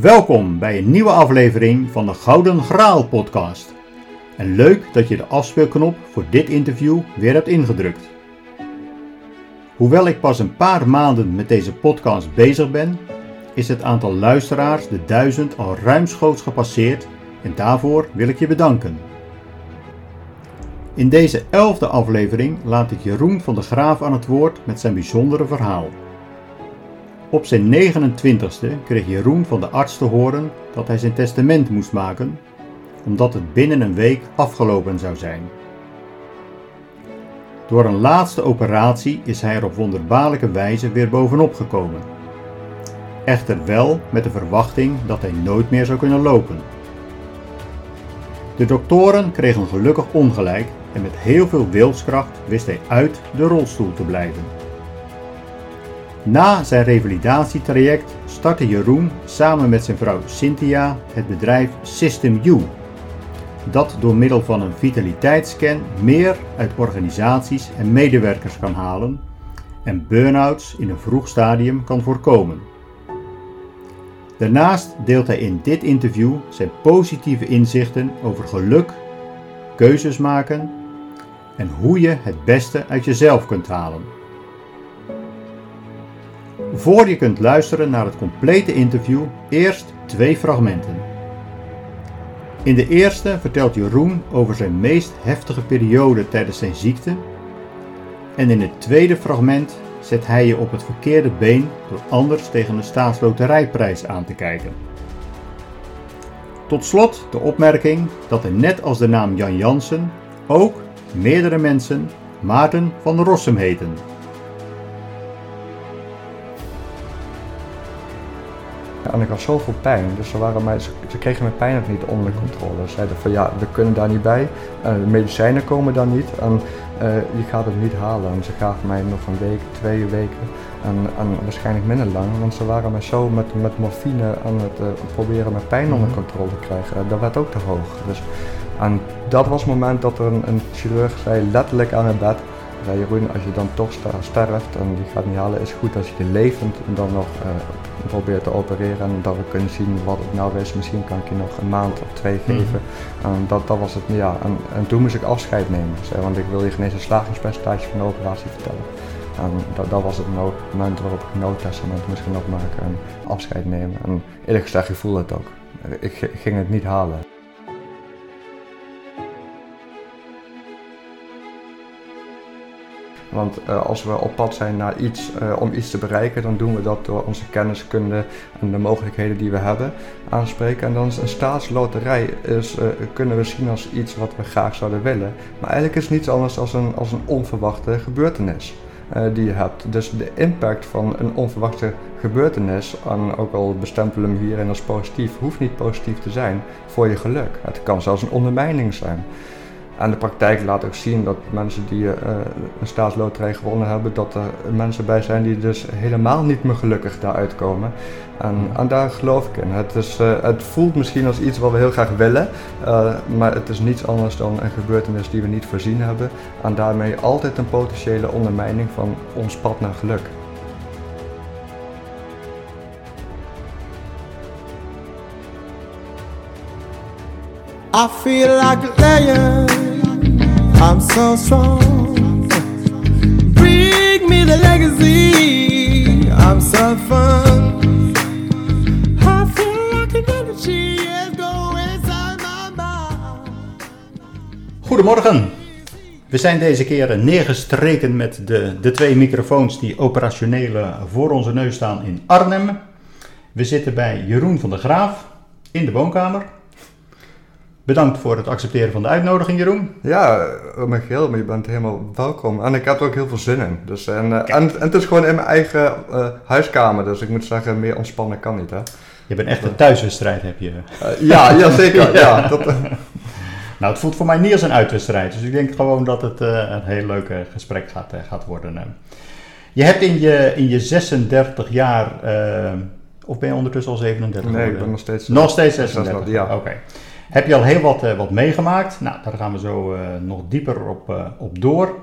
Welkom bij een nieuwe aflevering van de Gouden Graal podcast. En leuk dat je de afspeelknop voor dit interview weer hebt ingedrukt. Hoewel ik pas een paar maanden met deze podcast bezig ben, is het aantal luisteraars de duizend al ruimschoots gepasseerd en daarvoor wil ik je bedanken. In deze elfde aflevering laat ik Jeroen van de Graaf aan het woord met zijn bijzondere verhaal. Op zijn 29ste kreeg Jeroen van de arts te horen dat hij zijn testament moest maken, omdat het binnen een week afgelopen zou zijn. Door een laatste operatie is hij er op wonderbaarlijke wijze weer bovenop gekomen. Echter wel met de verwachting dat hij nooit meer zou kunnen lopen. De doktoren kregen gelukkig ongelijk en met heel veel wilskracht wist hij uit de rolstoel te blijven. Na zijn revalidatietraject startte Jeroen samen met zijn vrouw Cynthia het bedrijf System U, dat door middel van een vitaliteitsscan meer uit organisaties en medewerkers kan halen en burn-outs in een vroeg stadium kan voorkomen. Daarnaast deelt hij in dit interview zijn positieve inzichten over geluk, keuzes maken en hoe je het beste uit jezelf kunt halen. Voor je kunt luisteren naar het complete interview, eerst twee fragmenten. In de eerste vertelt Jeroen over zijn meest heftige periode tijdens zijn ziekte. En in het tweede fragment zet hij je op het verkeerde been door anders tegen de staatsloterijprijs aan te kijken. Tot slot de opmerking dat er net als de naam Jan Jansen ook meerdere mensen Maarten van Rossum heten. En ik had zoveel pijn, dus ze, waren mij, ze, kregen mijn pijn ook niet onder controle. Ze zeiden van ja, we kunnen daar niet bij, uh, de medicijnen komen dan niet en uh, je gaat het niet halen. En ze gaven mij nog een week, twee weken en, en waarschijnlijk minder lang, want ze waren mij zo met, met morfine aan het uh, proberen mijn pijn onder mhm. controle te krijgen. dat werd ook te hoog. Dus, en dat was het moment dat er een, een chirurg zei, letterlijk aan het bed, zei Jeroen, als je dan toch sterft en je gaat niet halen, is het goed als je je levend dan nog probeert te opereren en dat we kunnen zien wat het nou is. Misschien kan ik je nog een maand of twee mhm. geven. En dat, dat was het, ja. En, en toen moest ik afscheid nemen, want ik wil je geen eens slagingspercentage van de operatie vertellen. En dat, dat was het moment waarop ik een noodtestament moest gaan opmaken en afscheid nemen. En eerlijk gezegd, ik voelde het ook. Ik ging het niet halen. Want uh, als we op pad zijn naar iets, uh, om iets te bereiken, dan doen we dat door onze kenniskunde en de mogelijkheden die we hebben aanspreken. En dan is een staatsloterij is, uh, kunnen we zien als iets wat we graag zouden willen. Maar eigenlijk is het niets anders als een, als een onverwachte gebeurtenis die je hebt. Dus de impact van een onverwachte gebeurtenis, en ook al bestempelen we hem hierin als positief, hoeft niet positief te zijn voor je geluk. Het kan zelfs een ondermijning zijn. En de praktijk laat ook zien dat mensen die uh, een staatsloterij gewonnen hebben, dat er mensen bij zijn die dus helemaal niet meer gelukkig daaruit komen. En, en daar geloof ik in. Het, is, uh, het voelt misschien als iets wat we heel graag willen, uh, maar het is niets anders dan een gebeurtenis die we niet voorzien hebben. En daarmee altijd een potentiële ondermijning van ons pad naar geluk. I feel like a lion. I'm so strong. Bring me the legacy. I'm so fun. I feel like energy is going inside my. Goedemorgen. We zijn deze keer neergestreken met de, de twee microfoons die operationeel voor onze neus staan in Arnhem. We zitten bij Jeroen van der Graaf in de woonkamer. Bedankt voor het accepteren van de uitnodiging, Jeroen. Ja, geheel, maar je bent helemaal welkom. En ik heb er ook heel veel zin in. Dus, en, uh, en, het is gewoon in mijn eigen uh, huiskamer, dus ik moet zeggen, meer ontspannen kan niet. Hè? Je bent echt een thuiswedstrijd, heb je. Uh, ja, ja, zeker. ja. dat, nou, het voelt voor mij niet als een uitwedstrijd. Dus ik denk gewoon dat het een heel leuk gesprek gaat, gaat worden. Je hebt in je, in je 36 jaar, of ben je ondertussen al 37? Nee, ik ben nog steeds... Nog steeds 36? ja. Oké. Heb je al heel wat, uh, wat meegemaakt? Nou, daar gaan we zo uh, nog dieper op, uh, op door.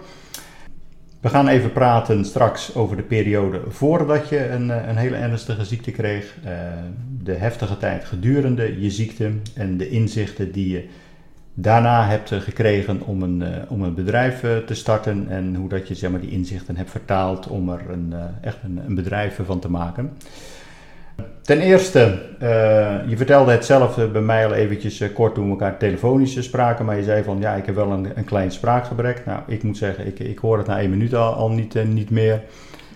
We gaan even praten straks over de periode voordat je een, eh, een hele ernstige ziekte kreeg, de heftige tijd gedurende je ziekte en de inzichten die je daarna hebt gekregen om een, om een bedrijf te starten en hoe dat je zeg maar, die inzichten hebt vertaald om er een, echt een, een bedrijf van te maken. Ten eerste, uh, je vertelde het zelf bij mij al eventjes uh, kort toen we elkaar telefonisch spraken, maar je zei van ja, ik heb wel een, een klein spraakgebrek. Nou, ik moet zeggen, ik, ik hoor het na één minuut al, al niet, uh, niet meer.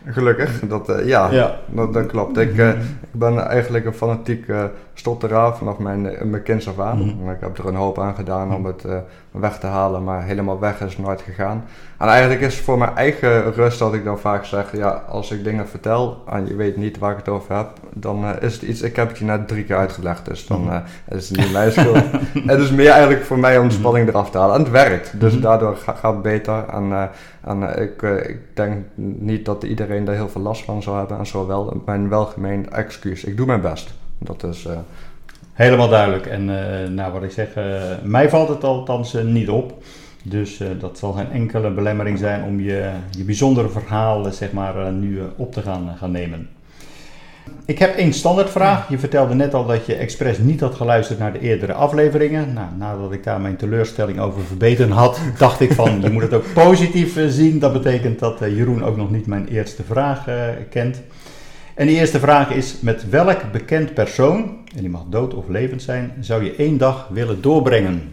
Gelukkig, dat, ja, ja. Dat, dat, klopt. Ik, uh, ik ben eigenlijk een fanatiek stotteraar vanaf mijn, mijn af aan. -hmm. Ik heb er een hoop aan gedaan om het weg te halen, maar helemaal weg is nooit gegaan. En eigenlijk is het voor mijn eigen rust dat ik dan vaak zeg, ja, als ik dingen vertel en je weet niet waar ik het over heb, dan is het iets, ik heb het je net drie keer uitgelegd, dus dan uh, is het niet mijn schuld. het is meer eigenlijk voor mij om de spanning eraf te halen. En het werkt, dus daardoor gaat het beter. En, uh, en uh, ik, ik denk niet dat iedereen daar heel veel last van zou hebben en zo wel mijn welgemeend excuus. Ik doe mijn best. Dat is... Helemaal duidelijk. En nou, wat ik zeg, mij valt het althans niet op. Dus dat zal geen enkele belemmering zijn om je, je bijzondere verhaal zeg maar, nu op te gaan, gaan nemen. Ik heb één standaardvraag. Je vertelde net al dat je expres niet had geluisterd naar de eerdere afleveringen. Nou, nadat ik daar mijn teleurstelling over verbeterd had, dacht ik van je moet het ook positief zien. Dat betekent dat Jeroen ook nog niet mijn eerste vraag kent. En die eerste vraag is: met welk bekend persoon, en die mag dood of levend zijn, zou je één dag willen doorbrengen?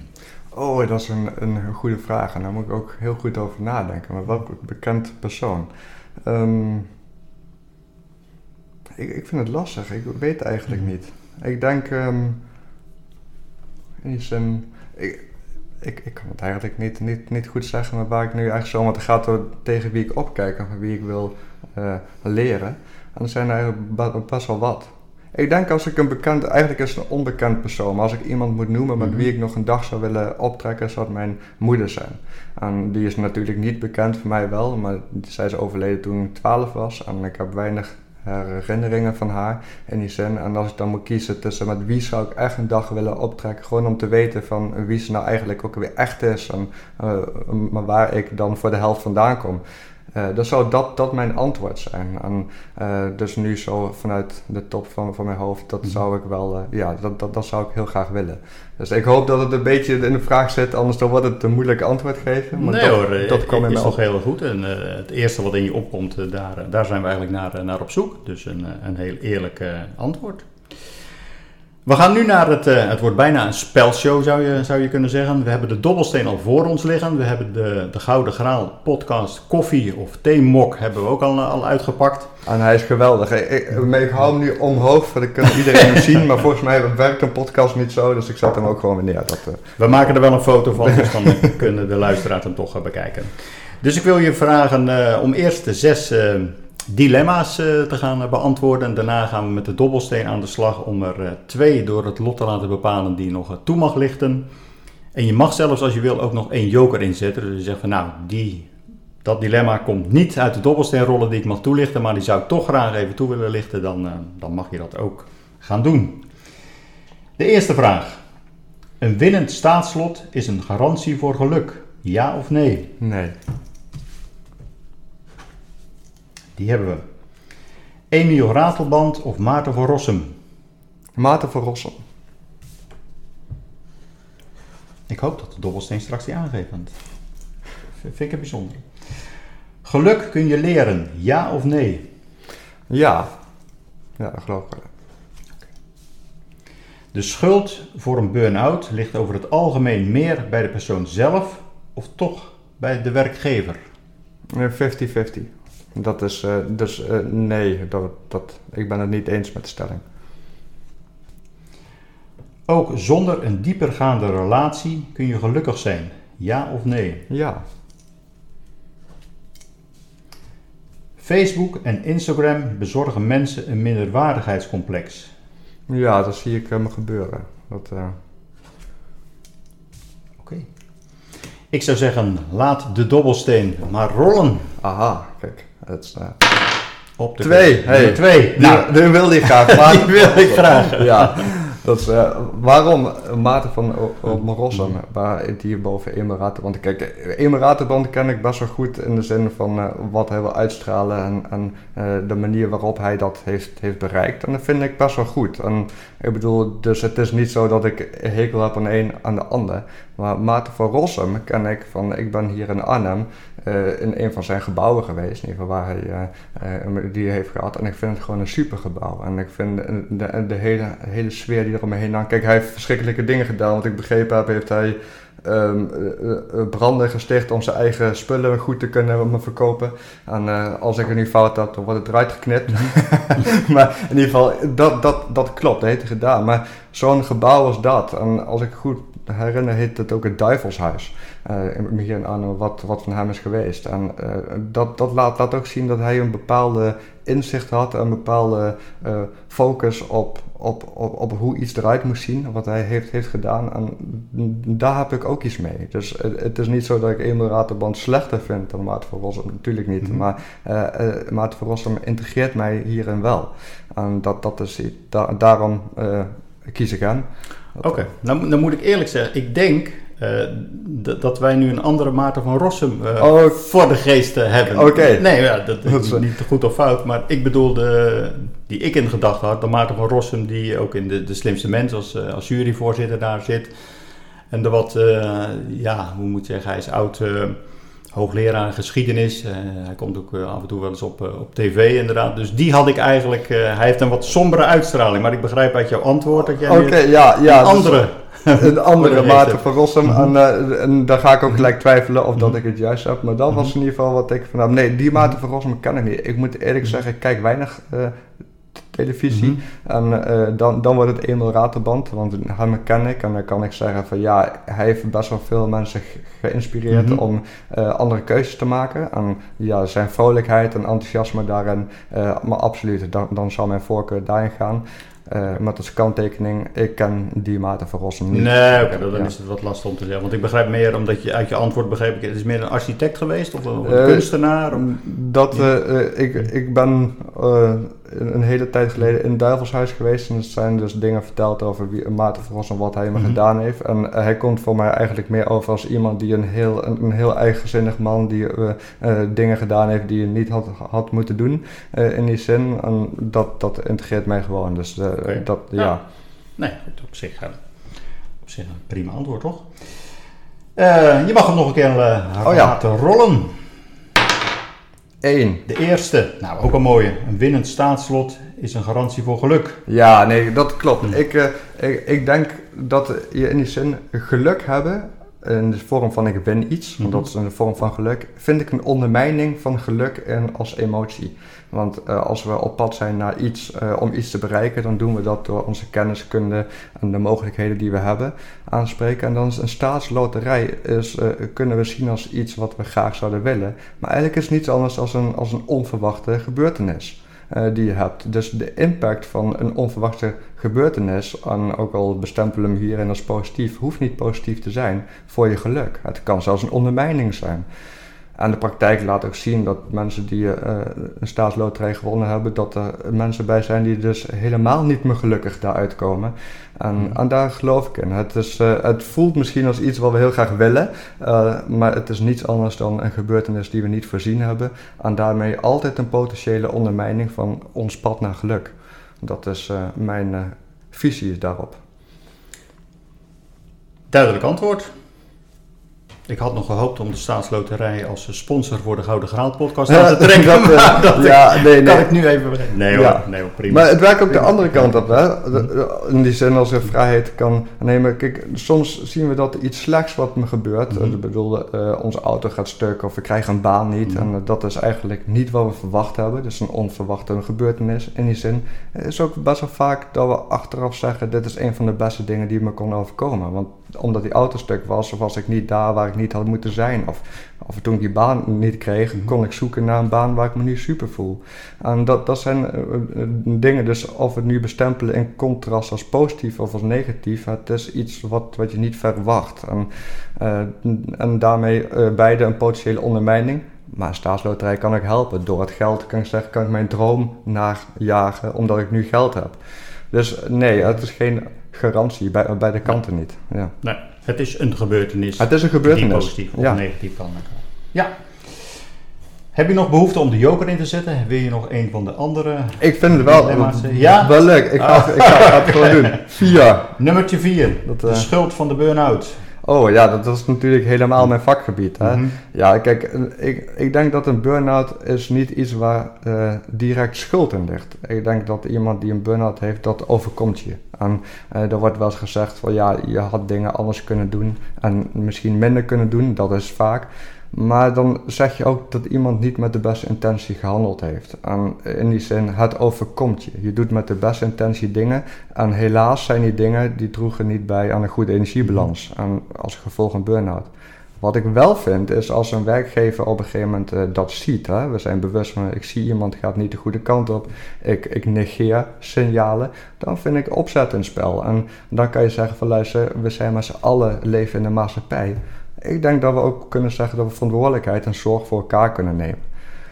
Oh, dat is een, een goede vraag. En daar moet ik ook heel goed over nadenken. Maar welk bekend persoon? Um, ik, ik vind het lastig. Ik weet eigenlijk niet. Ik denk... Um, is een, ik, ik, ik kan het eigenlijk niet, niet, niet goed zeggen maar waar ik nu eigenlijk zo... Want het gaat door tegen wie ik opkijk en van wie ik wil uh, leren. En er zijn er best wel wat. Ik denk als ik een bekend, eigenlijk is het een onbekend persoon, maar als ik iemand moet noemen met wie ik nog een dag zou willen optrekken, zou het mijn moeder zijn. En die is natuurlijk niet bekend, voor mij wel, maar zij is overleden toen ik 12 was en ik heb weinig herinneringen van haar in die zin. En als ik dan moet kiezen tussen met wie zou ik echt een dag willen optrekken, gewoon om te weten van wie ze nou eigenlijk ook weer echt is en uh, maar waar ik dan voor de helft vandaan kom. Uh, dan zou dat, dat mijn antwoord zijn. En, uh, dus nu zo vanuit de top van, van mijn hoofd, dat zou ik wel, uh, ja, dat, dat, dat zou ik heel graag willen. Dus ik hoop dat het een beetje in de vraag zit, anders dan wordt het een moeilijk antwoord geven. Maar nee dat, hoor, dat kwam is toch heel goed. En het eerste wat in je opkomt, daar, daar zijn we eigenlijk naar, naar op zoek. Dus een, een heel eerlijk antwoord. We gaan nu naar het, uh, het wordt bijna een spelshow zou je, zou je kunnen zeggen. We hebben de dobbelsteen al voor ons liggen. We hebben de, de Gouden Graal podcast koffie of theemok hebben we ook al, al uitgepakt. En hij is geweldig. Ik, ik, ik hou hem nu omhoog, voor ik kan iedereen zien. Maar volgens mij werkt een podcast niet zo, dus ik zet hem ook gewoon weer neer. Dat, uh... We maken er wel een foto van, dus dan kunnen de luisteraars hem toch bekijken. Dus ik wil je vragen uh, om eerst de zes dilemma's uh, te gaan beantwoorden. En daarna gaan we met de dobbelsteen aan de slag om er uh, twee door het lot te laten bepalen die nog toe mag lichten. En je mag zelfs als je wil ook nog één joker inzetten. Dus je zegt van nou, die, dat dilemma komt niet uit de dobbelsteenrollen die ik mag toelichten, maar die zou ik toch graag even toe willen lichten. Dan, dan mag je dat ook gaan doen. De eerste vraag. Een winnend staatslot is een garantie voor geluk. Ja of nee? Nee. Die hebben we. Emiel Ratelband of Maarten van Rossum? Maarten van Rossum. Ik hoop dat de dobbelsteen straks die aangeeft, want vind ik het bijzonder. Geluk kun je leren, ja of nee? Ja. Ja, dat geloof ik wel. De schuld voor een burn-out ligt over het algemeen meer bij de persoon zelf of toch bij de werkgever? 50-50. Dat is, uh, dus uh, nee, dat, dat, ik ben het niet eens met de stelling. Ook zonder een diepergaande relatie kun je gelukkig zijn, ja of nee? Ja. Facebook en Instagram bezorgen mensen een minderwaardigheidscomplex. Ja, dat zie ik me gebeuren. Dat, uh... Oké. Ik zou zeggen, laat de dobbelsteen maar rollen. Aha, kijk. Het uh... Op de twee. Hey. twee. Nou, die wil ik graag. Maar... die wil ik graag. ja. dat is, uh, waarom Maarten van Rossum, waar die boven Emiratenband. Kijk, Emiratenband ken ik best wel goed in de zin van uh, wat hij wil uitstralen en, en uh, de manier waarop hij dat heeft, heeft bereikt. En dat vind ik best wel goed. En ik bedoel, dus het is niet zo dat ik hekel heb aan een aan de ander. Maar Maarten van Rossum ken ik van, ik ben hier in Arnhem uh, in een van zijn gebouwen geweest, in ieder geval waar hij uh, uh, die heeft gehad. En ik vind het gewoon een super gebouw. En ik vind de, de, hele, hele sfeer die er omheen hangt. Kijk, hij heeft verschrikkelijke dingen gedaan. Wat ik begrepen heb, heeft hij um, branden gesticht om zijn eigen spullen goed te kunnen verkopen. En als ik er nu fout had, dan wordt het eruit geknipt. maar in ieder geval, dat, dat, dat klopt, dat heeft hij gedaan. Maar zo'n gebouw als dat, en als ik goed herinner, heet het ook het Duivelshuis. Uh, hier in wat, wat van hem is geweest. En uh, dat, dat laat, laat ook zien dat hij een bepaalde inzicht had, een bepaalde uh, focus op, op, op, op hoe iets eruit moest zien, wat hij heeft, heeft gedaan. En daar heb ik ook iets mee. Dus het, het is niet zo dat ik Emiratenband slechter vind dan Maarten van Rossum, natuurlijk niet. Mm -hmm. Maar Maarten van Rossum integreert mij hierin wel. En dat, dat is, da daarom kies ik hem. Oké, okay. nou, dan moet ik eerlijk zeggen, ik denk uh, dat wij nu een andere Maarten van Rossum uh, oh, voor de geest hebben. Oké. Nee, ja, dat is niet goed of fout, maar ik bedoel de, die ik in gedachten had, de Maarten van Rossum die ook in de, de slimste mens als, uh, als juryvoorzitter daar zit. En de wat, ja, hoe moet je zeggen, hij is oud hoogleraar geschiedenis. Uh, hij komt ook uh, af en toe wel eens op, uh, op tv inderdaad. Dus die had ik eigenlijk... hij heeft een wat sombere uitstraling. Maar ik begrijp uit jouw antwoord dat jij okay, ja, ja, een andere... een andere Maarten van Rossum. Mm en, en, daar ga ik ook gelijk twijfelen of dat ik het juist heb. Maar dat was in ieder geval wat ik van... Nee, die Maarten van Rossum ken ik niet. Ik moet eerlijk zeggen, ik kijk weinig televisie. Mm -hmm. En uh, dan, dan wordt het eenmaal raterband, want hem ken ik en dan kan ik zeggen van ja, hij heeft best wel veel mensen geïnspireerd mm -hmm. om uh, andere keuzes te maken. En ja, zijn vrolijkheid en enthousiasme daarin, uh, maar absoluut, dan, dan zal mijn voorkeur daarin gaan. Uh, met als kanttekening, ik ken die Maarten van Rossum niet. Nee, okay, dan ja. is het wat lastig om te zeggen. Want ik begrijp meer, omdat je uit je antwoord begreep ik, het is meer een architect geweest of een, uh, kunstenaar? Of? Dat, uh, ik, ik ben een hele tijd geleden in Duivelshuis geweest en er zijn dus dingen verteld over wie, Maarten van Rossum, wat hij me mm -hmm. gedaan heeft. En hij komt voor mij eigenlijk meer over als iemand die een heel, een, een heel eigenzinnig man die dingen gedaan heeft die hij niet had, had moeten doen in die zin. En dat, dat integreert mij gewoon. Dus Okay. Dat, ja. ja. Nee, goed, op zich, op zich een prima antwoord, toch? Je mag hem nog een keer uh, oh, laten ja. rollen. Eén. De eerste, nou ook een mooie. Een winnend staatslot is een garantie voor geluk. Ja, nee, dat klopt. Hm. Ik, uh, ik, ik denk dat je in die zin geluk hebben in de vorm van ik win iets, want dat is een vorm van geluk, vind ik een ondermijning van geluk en als emotie. Want uh, als we op pad zijn naar iets, uh, om iets te bereiken, dan doen we dat door onze kenniskunde en de mogelijkheden die we hebben aanspreken. En dan is een staatsloterij is, uh, kunnen we zien als iets wat we graag zouden willen. Maar eigenlijk is het niets anders dan een, als een onverwachte gebeurtenis. Uh, die je hebt. Dus de impact van een onverwachte gebeurtenis, en ook al bestempelen hem hierin als positief, hoeft niet positief te zijn voor je geluk. Het kan zelfs een ondermijning zijn. En de praktijk laat ook zien dat mensen die uh, een staatsloterij gewonnen hebben, dat er mensen bij zijn die dus helemaal niet meer gelukkig daaruit komen. En, mm. en daar geloof ik in. Het, is, uh, het voelt misschien als iets wat we heel graag willen, uh, maar het is niets anders dan een gebeurtenis die we niet voorzien hebben. En daarmee altijd een potentiële ondermijning van ons pad naar geluk. Dat is mijn visie daarop. Duidelijk antwoord. Ik had nog gehoopt om de staatsloterij als sponsor voor de Gouden Graal podcast aan te trekken. dat, uh, dat ja, ik, nee, nee. kan ik nu even Nee hoor, ja. nee hoor, prima. Maar het werkt ook de andere kant op. Hè? In die zin als je vrijheid kan nemen. Kijk, soms zien we dat er iets slechts wat me gebeurt. Mm -hmm. Ik bedoel, uh, onze auto gaat stuk of we krijgen een baan niet. Mm -hmm. En uh, dat is eigenlijk niet wat we verwacht hebben. Dus een onverwachte gebeurtenis. In die zin is ook best wel vaak dat we achteraf zeggen... dit is een van de beste dingen die me kon overkomen. Want omdat die auto stuk was of was ik niet daar waar ik niet had moeten zijn. Of, of toen ik die baan niet kreeg, mhm. kon ik zoeken naar een baan waar ik me nu super voel. En dat, dat zijn uh, dingen, dus of we het nu bestempelen in contrast als positief of als negatief, het is iets wat, wat je niet verwacht. En, uh, en daarmee uh, beide een potentiële ondermijning. Maar staatsloterij kan ik helpen. Door het geld kan ik zeggen, kan ik mijn droom najagen omdat ik nu geld heb. Dus nee, het is geen garantie bij, bij de kanten niet. Ja. Nee, het is een gebeurtenis. Het is een gebeurtenis. Die positief of negatief kan. Ja. Heb je nog behoefte om de joker in te zetten? Wil je nog een van de andere? Ik vind het wel, ja? wel leuk. Ik ga, ah. ik ga, het gewoon doen. Vier. Nummertje vier. Dat, de eh, schuld van de burn-out. Oh ja, dat is natuurlijk helemaal mijn vakgebied. Hè? Mhm. Ja, kijk, ik, ik denk dat een burn-out is niet iets waar uh, direct schuld in ligt. Ik denk dat iemand die een burn-out heeft, dat overkomt je. En uh, er wordt wel eens gezegd van ja, je had dingen anders kunnen doen en misschien minder kunnen doen, dat is vaak. Maar dan zeg je ook dat iemand niet met de beste intentie gehandeld heeft. En in die zin, het overkomt je. Je doet met de beste intentie dingen. En helaas zijn die dingen die droegen niet bij aan een goede energiebalans. En als gevolg een burn-out. Wat ik wel vind is als een werkgever op een gegeven moment uh, dat ziet. Hè, we zijn bewust van ik zie iemand gaat niet de goede kant op. Ik, ik negeer signalen. Dan vind ik opzet een spel. En dan kan je zeggen van luister, we zijn met z'n allen leven in de maatschappij. Ik denk dat we ook kunnen zeggen dat we verantwoordelijkheid en zorg voor elkaar kunnen nemen.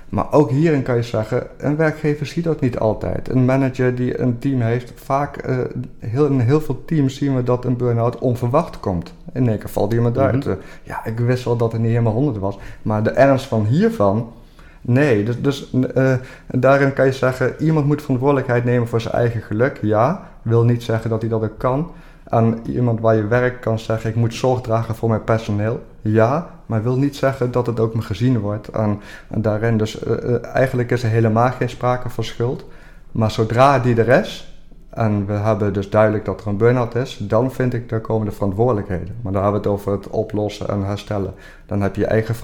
Maar ook hierin kan je zeggen, een werkgever ziet dat niet altijd. Een manager die een team heeft, vaak uh, heel, in heel veel teams zien we dat een burn-out onverwacht komt. In één keer valt iemand uit. Mhm. ja, ik wist wel dat het niet helemaal 100 was. Maar de ernst van hiervan, nee. Dus, dus uh, daarin kan je zeggen, iemand moet verantwoordelijkheid nemen voor zijn eigen geluk. Ja, wil niet zeggen dat hij dat ook kan aan iemand waar je werkt kan zeggen: Ik moet zorg dragen voor mijn personeel. Ja, maar wil niet zeggen dat het ook me gezien wordt. En, en daarin, dus uh, eigenlijk is er helemaal geen sprake van schuld. Maar zodra die er is, en we hebben dus duidelijk dat er een burn-out is, dan vind ik, daar komen de verantwoordelijkheden. Maar dan hebben we het over het oplossen en herstellen. Dan heb je je eigen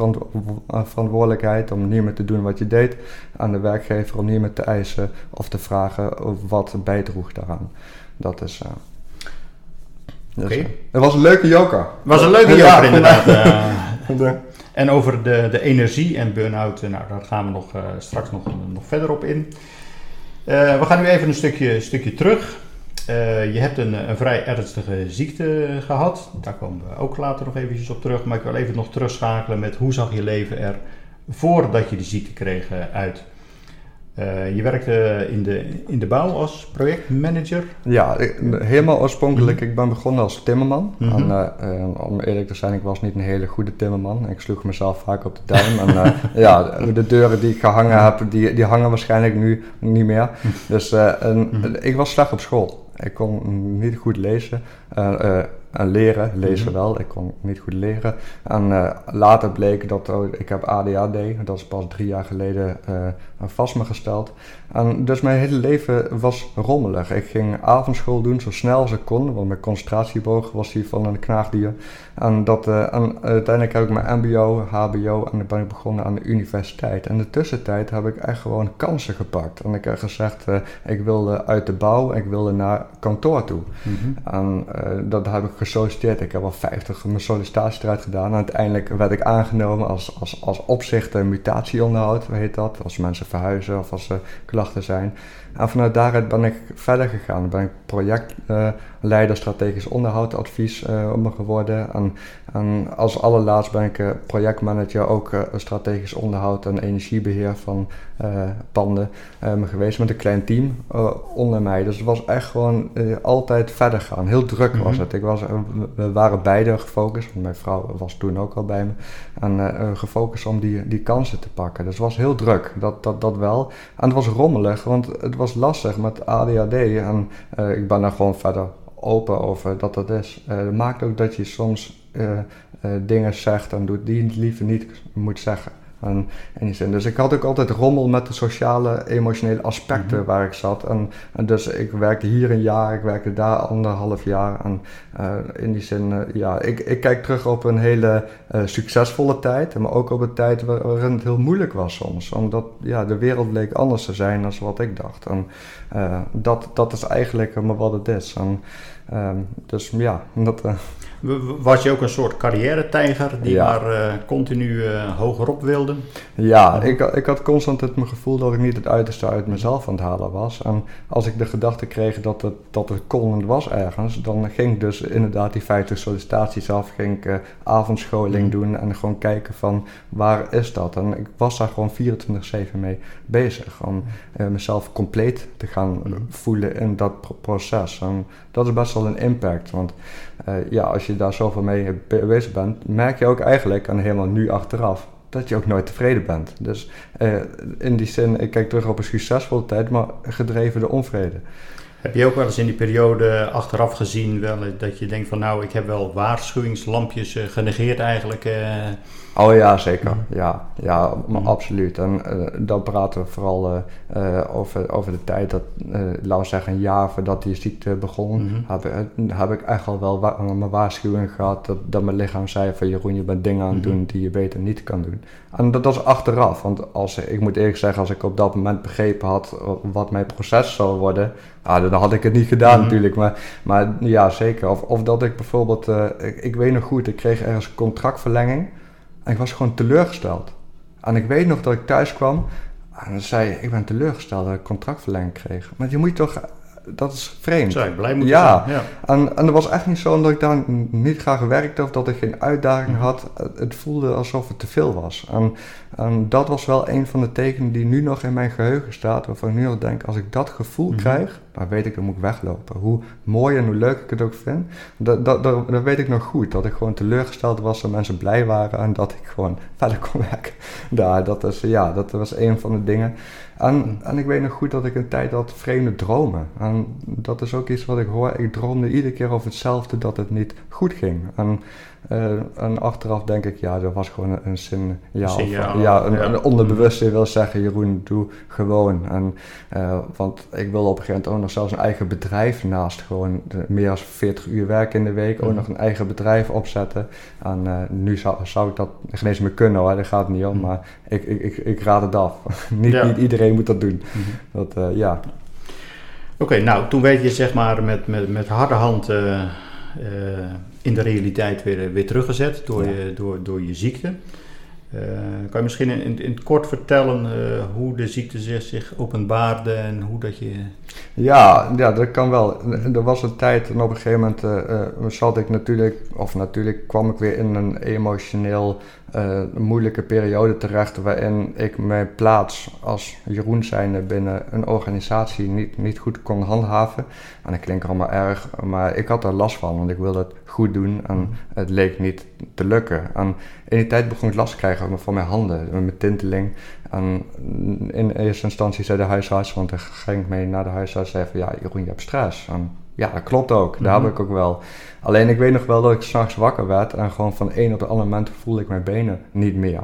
eh, verantwoordelijkheid om niet meer te doen wat je deed. Aan de werkgever om niet meer te eisen of te vragen wat bijdroeg daaraan. Dat is. Oké. Het was een leuke joker. Het was een leuke joker, inderdaad. Uh, en over de, de energie en burn-out, eh, nou, daar gaan we nog, uh, straks nog, nog verder op in. Uh, we gaan nu even een stukje, stukje terug. je hebt een, een vrij ernstige ziekte gehad. Daar komen we ook later nog eventjes op terug. Maar ik wil even nog terugschakelen met hoe zag je leven er voordat je die ziekte kreeg uit? Uh, je werkte in de, in de bouw als projectmanager? Ja, helemaal oorspronkelijk. Ik ben begonnen als timmerman. Mm -hmm. en, uh, om eerlijk te zijn, ik was niet een hele goede timmerman. Ik sloeg mezelf vaak op de duim. en uh, ja, de deuren die ik gehangen heb, die, die hangen waarschijnlijk nu niet meer. Dus en, mhm. ik was slecht op school. Ik kon niet goed lezen en leren, lezen mhm. wel, ik kon niet goed leren. En uh, later bleek dat oh, ik heb ADHD, dat is pas drie jaar geleden uh, vast me gesteld. En dus mijn hele leven was rommelig. Ik ging avondschool doen zo snel als ik kon, want mijn concentratieboog was die van een knaagdier. En, dat, uh, en uiteindelijk heb ik mijn MBO, HBO en dan ben ik begonnen aan de universiteit. En in de tussentijd heb ik echt gewoon kansen gepakt. En ik heb gezegd, ik wilde uit de bouw, ik wilde naar kantoor toe. Mhm. En dat heb ik gesolliciteerd. Ik heb al 50 mijn eruit gedaan. Uiteindelijk werd ik aangenomen als, als, als opzichter mutatieonderhoud, heet dat. Als mensen verhuizen of als er klachten zijn. En vanuit daaruit ben ik verder gegaan. Ben ik projectleider strategisch onderhoudadvies uh, geworden. En, en, als allerlaatst ben ik uh, projectmanager ook uh, strategisch onderhoud en energiebeheer van panden geweest met een klein team onder mij. Dus het was echt gewoon altijd verder gaan. Heel druk was mhm. het. Ik was, we waren beide gefocust, want mijn vrouw was toen ook al bij me. En gefocust om die, die kansen te pakken. Dus het was heel druk, dat, dat, dat wel. En het was rommelig, want het was lastig met ADHD. En uh, ik ben daar gewoon verder open over dat dat is. Uh, maakt ook dat je soms dingen zegt en doet die je liever niet moet zeggen. En, in die zin. Dus ik had ook altijd rommel met de sociale, emotionele aspecten mhm. waar ik zat. En, en, dus ik werkte hier een jaar, ik werkte daar anderhalf jaar. En uh, in die zin, uh, ja, ik, ik kijk terug op een hele uh, succesvolle tijd. Maar ook op een tijd waarin het heel moeilijk was soms. Omdat ja, de wereld leek anders te zijn dan wat ik dacht. En dat, dat is eigenlijk maar wat het is. En, um, dus ja, dat... Was je ook een soort carrière-tijger die maar uh, continu uh, hogerop wilde? Ja, ik, ik had constant het gevoel dat ik niet het uiterste uit mezelf aan het halen was. En als ik de gedachte kreeg dat het, dat het kon was ergens, dan ging ik dus inderdaad die 50 sollicitaties af, ging ik uh, avondscholing mm. doen en gewoon kijken van waar is dat? En ik was daar gewoon 24-7 mee bezig om mezelf compleet te gaan mm. voelen in dat proces. En dat is best wel een impact, want ja, als je daar zoveel mee bezig bent, merk je ook eigenlijk, en helemaal nu achteraf, dat je ook nooit tevreden bent. Dus uh, in die zin, ik kijk terug op een succesvolle tijd, maar gedreven door onvrede. Heb je ook wel eens in die periode achteraf gezien wel, dat je denkt van nou, ik heb wel waarschuwingslampjes genegeerd eigenlijk? Oh ja, zeker. Ja, ja maar absoluut. En uh, dan praten we vooral uh, over, over de tijd dat, laten we zeggen, een jaar voordat die ziekte begon, mm heb, heb ik echt al wel wa mijn waarschuwing gehad dat, dat mijn lichaam zei van Jeroen, je bent dingen aan het mhm. doen die je beter niet kan doen. En dat was achteraf, want als, ik moet eerlijk zeggen, als ik op dat moment begrepen had wat mijn proces zou worden, ah, dan had ik het niet gedaan mhm. natuurlijk. Maar, maar ja, zeker. Of, of dat ik bijvoorbeeld, ik, ik weet nog goed, ik kreeg ergens een contractverlenging. En ik was gewoon teleurgesteld. En ik weet nog dat ik thuis kwam en zei ik ben teleurgesteld dat ik contractverlenging kreeg. Maar je moet toch dat is vreemd. Zou blij moeten ja. zijn. Ja. En, en dat was echt niet zo omdat ik daar niet graag werkte of dat ik geen uitdaging mhm. had. Het voelde alsof het te veel was. En, en dat was wel een van de tekenen die nu nog in mijn geheugen staat. Waarvan ik nu al denk, als ik dat gevoel mhm. krijg, dan weet ik, dan moet ik weglopen. Hoe mooi en hoe leuk ik het ook vind. Dat, dat, dat, dat weet ik nog goed. Dat ik gewoon teleurgesteld was dat mensen blij waren en dat ik gewoon verder kon werken. Daar, dat, is, ja, dat was een van de dingen. En, en ik weet nog goed dat ik een tijd had vreemde dromen. En dat is ook iets wat ik hoor. Ik droomde iedere keer over hetzelfde, dat het niet goed ging. En uh, en achteraf denk ik, ja, dat was gewoon een, zin, ja, of, ja, een, ja. onderbewuste wil zeggen, Jeroen, doe gewoon. En, uh, want ik wil op een gegeven moment ook nog zelfs een eigen bedrijf naast gewoon de, meer dan 40 uur werk in de week, ook mhm. nog een eigen bedrijf opzetten. En uh, nu zou, zou ik dat geen eens meer kunnen hoor, daar gaat het niet om, mhm. maar ik, ik, ik, ik, raad het af. niet, niet iedereen moet dat doen. Mhm. dat, ja. Oké, nou toen weet je zeg maar met, met, met harde hand in de realiteit weer, weer teruggezet door, je, door, door je ziekte. Uh, kan je misschien in, in het kort vertellen uh, hoe de ziekte zich, zich openbaarde en hoe dat je... Ja, ja, dat kan wel. Er was een tijd en op een gegeven moment uh, zat ik natuurlijk, of natuurlijk kwam ik weer in een emotioneel moeilijke periode terecht waarin ik mijn plaats als Jeroen zijnde binnen een organisatie niet, niet goed kon handhaven. En dat klinkt allemaal erg, maar ik had er last van, want ik wilde het goed doen en het leek niet te lukken. En in die tijd begon ik last te krijgen van mijn handen, met mijn tinteling. En in eerste instantie zei de huisarts, want ik ging mee naar de huisarts, zei van ja, Jeroen, je hebt stress. En ja, dat klopt ook, daar heb mhm. ik ook wel. Alleen ik weet nog wel dat ik s'nachts wakker werd en gewoon van een op de andere moment voelde ik mijn benen niet meer.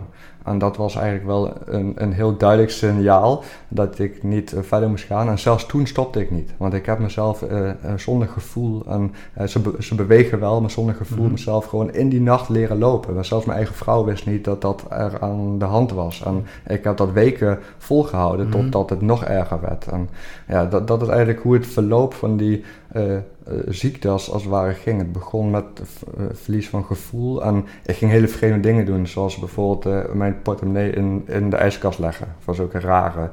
En dat was eigenlijk wel een, een heel duidelijk signaal dat ik niet eh, verder moest gaan. En zelfs toen stopte ik niet. Want ik heb mezelf uh, zonder gevoel, en ze, ze bewegen wel, maar zonder gevoel mhm. mezelf gewoon in die nacht leren lopen. Maar zelfs mijn eigen vrouw wist niet dat dat er aan de hand was. En ik heb dat weken volgehouden mm totdat het nog erger werd. En ja, dat, dat is eigenlijk hoe het verloop van die ziekte als, als het ware ging. Het begon met uh, verlies van gevoel en ik ging hele vreemde dingen doen, zoals bijvoorbeeld mijn portemonnee in, in de ijskast leggen, voor zulke rare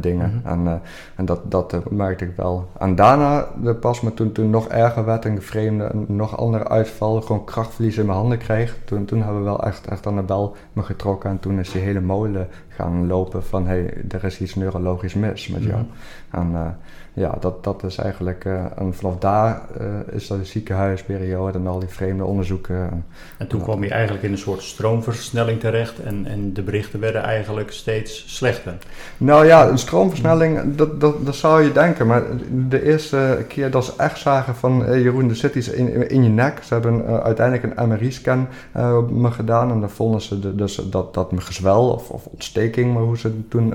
dingen. Mhm. En, en dat, dat merkte ik wel. En daarna, de pas me toen, toen nog erger werd en vreemde, nog andere uitval, gewoon krachtverlies in mijn handen kreeg, toen, toen hebben we wel echt, echt aan de bel me getrokken en toen is die hele molen gaan lopen van hé, hey, er is iets neurologisch mis met jou. Mhm. En ja, dat, dat is eigenlijk, uh, en vanaf daar uh, is dat de ziekenhuisperiode en al die vreemde onderzoeken. En toen kwam je eigenlijk in een soort stroomversnelling terecht en, en de berichten werden eigenlijk steeds slechter. Nou ja, een stroomversnelling, dat, dat, dat zou je denken, maar de eerste keer dat ze echt zagen van hey, Jeroen, er zit iets in, in je nek. Ze hebben uh, uiteindelijk een MRI-scan op me gedaan en dan vonden ze de, dus dat, dat me gezwel of, of ontsteking, maar hoe ze het toen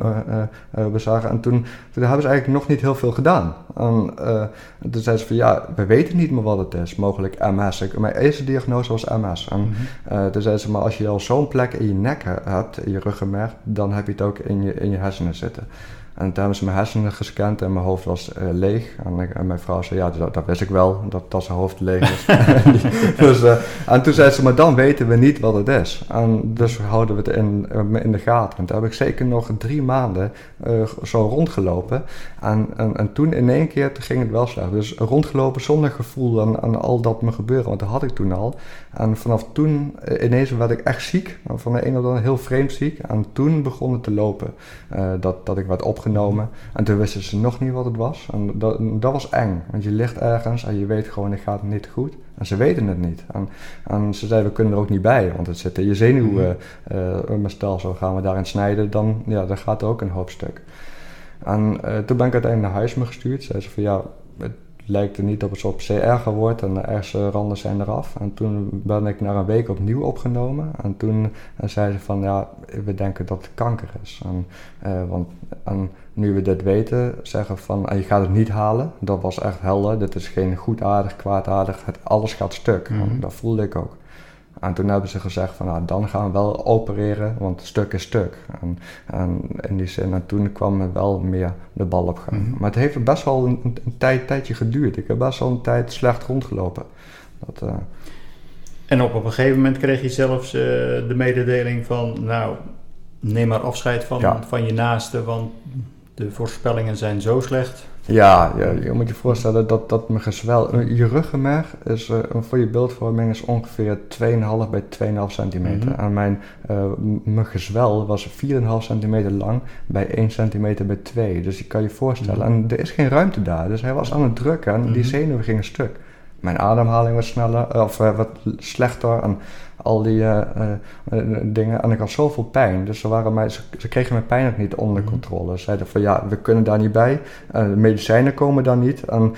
bezagen. En toen, toen hebben ze eigenlijk nog niet heel veel gedaan. En, uh, toen zei ze van ja, we weten niet meer wat het is, mogelijk MS. Ik, mijn eerste diagnose was MS. En mm toen zei ze, maar als je al zo'n plek in je nek hebt, in je ruggenmerg, dan heb je het ook in je, in je hersenen zitten. En toen hebben ze mijn hersenen gescand en mijn hoofd was uh, leeg. En, en, mijn vrouw zei, ja, dat, dat, wist ik wel, dat, dat zijn hoofd leeg is. dus, uh, en toen zei ze, maar dan weten we niet wat het is. En dus houden we het in, in de gaten. En toen heb ik zeker nog drie maanden zo rondgelopen. En, en, en, toen in één keer ging het wel slecht. Dus rondgelopen zonder gevoel aan, aan al dat me gebeuren, want dat had ik toen al. En vanaf toen ineens werd ik echt ziek. Van de een op de ander heel vreemd ziek. En toen begon het te lopen. dat, dat ik werd opgenomen. En toen wisten ze nog niet wat het was. En dat, dat was eng. Want je ligt ergens en je weet gewoon, het gaat niet goed. En ze weten het niet. En, en ze zeiden, we kunnen er ook niet bij. Want het zit in je zenuwen. Stel, zo gaan we daarin snijden. Dan, ja, dan gaat er ook een hoop stuk. En uh, toen ben ik uiteindelijk naar huis me gestuurd. Zei ze van, ja, lijkt er niet op het op C erger wordt en de ergste randen zijn eraf. En toen ben ik na een week opnieuw opgenomen. En toen zeiden ze van ja, we denken dat het kanker is. En, uh, want, en nu we dit weten, zeggen van je gaat het niet halen. Dat was echt helder. Dit is geen goedaardig, kwaadaardig. Het, alles gaat stuk. Mm Dat voelde ik ook. En toen hebben ze gezegd van nou, dan gaan we wel opereren, want stuk is stuk. En, en in die zin, en toen kwam er wel meer de bal op gang. Mhm. Maar het heeft best wel een, een, tijd, tijdje geduurd. Ik heb best wel een tijd slecht rondgelopen. Dat, uh... En op, op een gegeven moment kreeg je zelfs uh, de mededeling van, nou, neem maar afscheid van, van je naaste, want de voorspellingen zijn zo slecht. Ja, je moet je voorstellen dat, dat mijn gezwel, je ruggenmerg is uh, voor je beeldvorming is ongeveer 2,5 bij 2,5 centimeter. Mm En mijn, uh, mijn gezwel was 4,5 centimeter lang bij 1 centimeter bij 2. Dus je kan je voorstellen, mhm. en er is geen ruimte daar. Dus hij was aan het drukken en die mhm. zenuwen gingen stuk. Mijn ademhaling was sneller, of uh, wat slechter. En al die uh, uh, dingen. En ik had zoveel pijn. Dus ze, waren mij, ze, ze kregen mijn pijn ook niet onder mhm. controle. Ze zeiden van ja, we kunnen daar niet bij. de medicijnen komen daar niet. En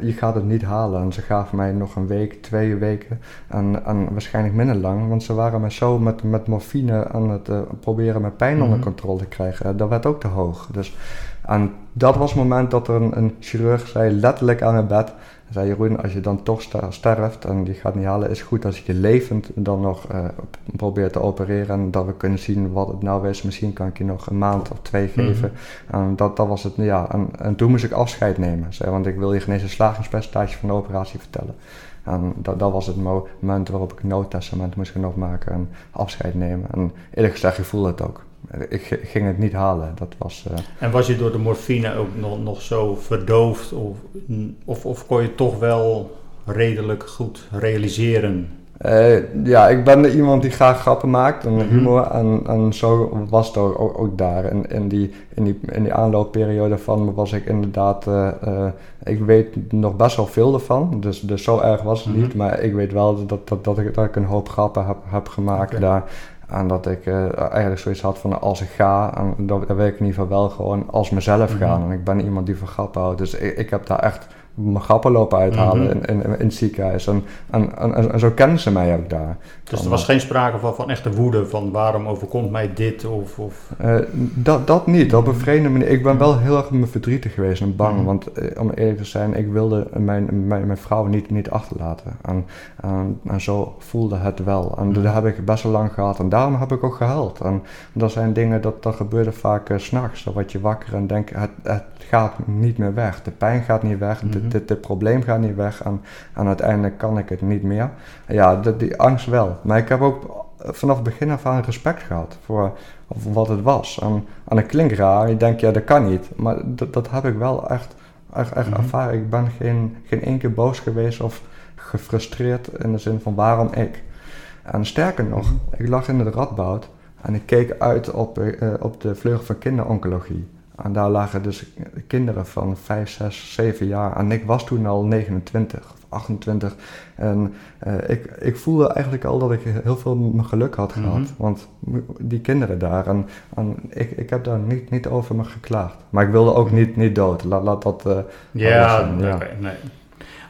je gaat het niet halen. En ze gaven mij nog een week, twee weken. En, en waarschijnlijk minder lang. Want ze waren mij zo met, met morfine aan het proberen mijn pijn onder mhm. controle te krijgen. Dat werd ook te hoog. Dus, en dat was het moment dat er een, een chirurg zei, letterlijk aan mijn bed zei Jeroen, als je dan toch sterft en die gaat niet halen, is het goed als je levend dan nog uh, probeert te opereren en dat we kunnen zien wat het nou is. Misschien kan ik je nog een maand of twee mhm. geven. En dat, dat was het, ja. En, en toen moest ik afscheid nemen, zei, want ik wil je geen eens een slagingspercentage van de operatie vertellen. En dat, dat was het moment waarop ik een noodtestament moest gaan opmaken en afscheid nemen. En eerlijk gezegd, ik voelde het ook ik ging het niet halen. Dat was, uh... En was je door de morfine ook nog, nog zo verdoofd? Of, of, of kon je toch wel redelijk goed realiseren? Uh, ja, ik ben iemand die graag grappen maakt en mhm. humor. En, en zo was het ook, ook, daar. En in die, in, die, in die aanloopperiode van was ik inderdaad... Uh, ik weet nog best wel veel ervan. Dus, dus zo erg was het mhm. niet. Maar ik weet wel dat, dat, dat, ik, dat ik een hoop grappen heb, heb gemaakt daar. En dat ik uh, eigenlijk zoiets had van als ik ga, en dat, dat ik in ieder geval wel gewoon als mezelf mhm. gaan. En ik ben iemand die van grappen houdt. Dus ik, ik heb daar echt mijn grappen lopen uithalen mhm. in, in, in, het ziekenhuis. En, en, en, en, zo kennen ze mij ook daar. Dus er was geen sprake van, van echte woede, van waarom overkomt mij dit? Of, of... Uh, dat, dat niet, op een vreemde manier. Ik ben wel heel erg me verdrietig geweest en bang. Mhm. Want uh, om eerlijk te zijn, ik wilde mijn, mijn, mijn vrouw niet, niet achterlaten. En, en, zo voelde het wel. En mhm. dat heb ik best wel lang gehad. En daarom heb ik ook gehuild. En dat zijn dingen, dat, dat gebeurde vaak uh, s'nachts. Dan word je wakker en denk, het, het gaat niet meer weg. De pijn gaat niet weg. Mm dit, probleem gaat niet weg. En, en uiteindelijk kan ik het niet meer. Ja, de, die angst wel. Maar ik heb ook vanaf het begin af aan respect gehad voor, wat het was. En, en het klinkt raar, je denkt, ja, dat kan niet. Maar dat, dat heb ik wel echt, echt, echt mhm. ervaren. Ik ben geen, geen één keer boos geweest of gefrustreerd in de zin van waarom ik. En sterker nog, mhm. ik lag in de radboud en ik keek uit op, uh, op de vleugel van kinderoncologie. En daar lagen dus kinderen van 5, 6, 7 jaar. En ik was toen al 29 of 28. En uh, ik, ik voelde eigenlijk al dat ik heel veel mijn geluk had gehad. Mhm. Want die kinderen daar, en, en ik, ik heb daar niet, niet over me geklaagd. Maar ik wilde ook niet, niet dood. Laat, laat dat. Uh, ja, ja. nee.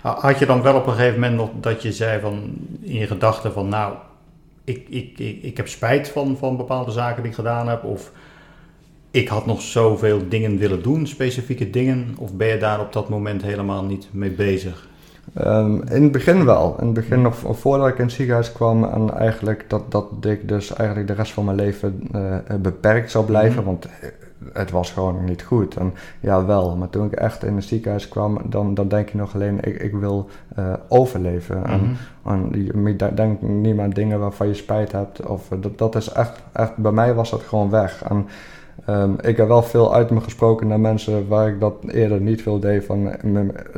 Had je dan wel op een gegeven moment nog dat je zei van in je gedachten van nou, ik, ik, ik, ik heb spijt van, van bepaalde zaken die ik gedaan heb? Of ik had nog zoveel dingen willen doen, specifieke dingen, of ben je daar op dat moment helemaal niet mee bezig? Um, in het begin wel. In het begin nog voordat ik in het ziekenhuis kwam en eigenlijk dat, dat ik dus eigenlijk de rest van mijn leven uh, beperkt zou blijven. Mhm. Want het was gewoon niet goed. En ja, wel. Maar toen ik echt in het ziekenhuis kwam, dan, dan denk je nog alleen, ik, ik wil uh, overleven. En, mhm. en je denkt niet meer aan dingen waarvan je spijt hebt. Of, dat, dat is echt, echt, bij mij was dat gewoon weg. En, Um, ik heb wel veel uit me gesproken naar mensen waar ik dat eerder niet veel deed. Van,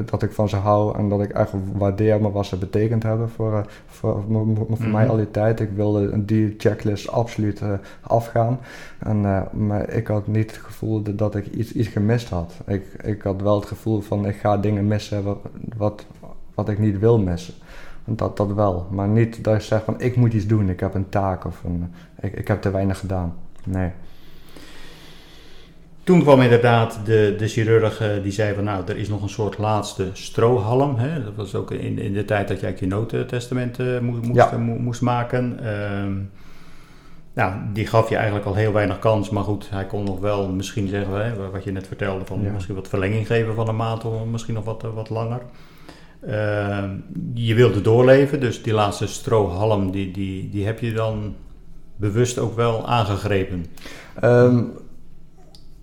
dat ik van ze hou en dat ik echt waardeer wat ze betekend hebben voor, uh, voor, voor mij mhm. al die tijd. Ik wilde die checklist absoluut uh, afgaan. En, uh, maar ik had niet het gevoel dat ik iets, iets gemist had. Ik, ik had wel het gevoel van ik ga dingen missen wat, wat, wat ik niet wil missen. Dat, dat wel. Maar niet dat je zegt van ik moet iets doen, ik heb een taak of een, ik, ik heb te weinig gedaan. Nee. Toen kwam inderdaad de, de chirurg eh, die zei van nou, er is nog een soort laatste strohalm. Hè? Dat was ook in, in de tijd dat jij je notentestament uh, moest, moest, moest, maken. Uh, nou, die gaf je eigenlijk al heel weinig kans. Maar goed, hij kon nog wel misschien zeggen, hè, wat je net vertelde, van misschien wat verlenging geven van een maand of misschien nog wat, wat langer. Ehm, je wilde doorleven, dus die laatste strohalm, die, die, die heb je dan bewust ook wel aangegrepen. Um,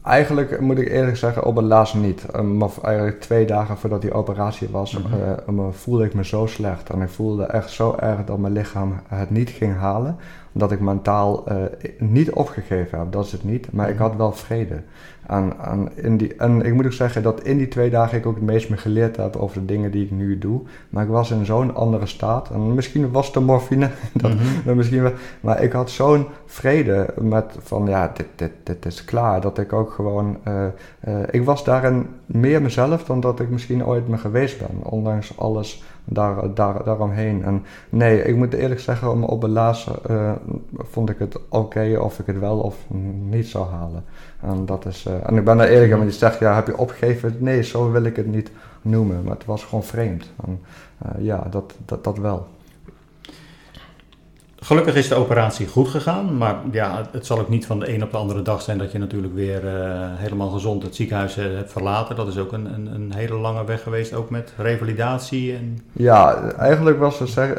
Eigenlijk moet ik eerlijk zeggen, op het laatst niet. maar eigenlijk twee dagen voordat die operatie was, mm voelde ik me zo slecht. En ik voelde echt zo erg dat mijn lichaam het niet ging halen dat ik mentaal uh, niet opgegeven heb, dat is het niet. Maar ik mhm. had wel vrede. En, en, in die, en ik moet ook zeggen dat in die twee dagen ik ook het meest me geleerd heb over de dingen die ik nu doe. Maar ik was in zo'n andere staat. En misschien was de morfine, dat, mm misschien wel, maar ik had zo'n vrede met van ja, dit, dit, dit is klaar. Dat ik ook gewoon, uh, uh, ik was daarin meer mezelf dan dat ik misschien ooit me geweest ben. Ondanks alles daar, daar, daaromheen. En nee, ik moet eerlijk zeggen, op het laatste uh, vond ik het oké of ik het wel of niet zou halen. En, dat is, en ik ben daar eerlijk in, je zegt, ja, heb je opgegeven? Nee, zo wil ik het niet noemen, maar het was gewoon vreemd. Ja, dat, dat, dat wel. Gelukkig is de operatie goed gegaan, maar ja, het zal ook niet van de een op de andere dag zijn dat je natuurlijk weer uh, helemaal gezond het ziekenhuis uh, hebt verlaten. Dat is ook een, een, een, hele lange weg geweest, ook met revalidatie. En... Ja, eigenlijk was uh,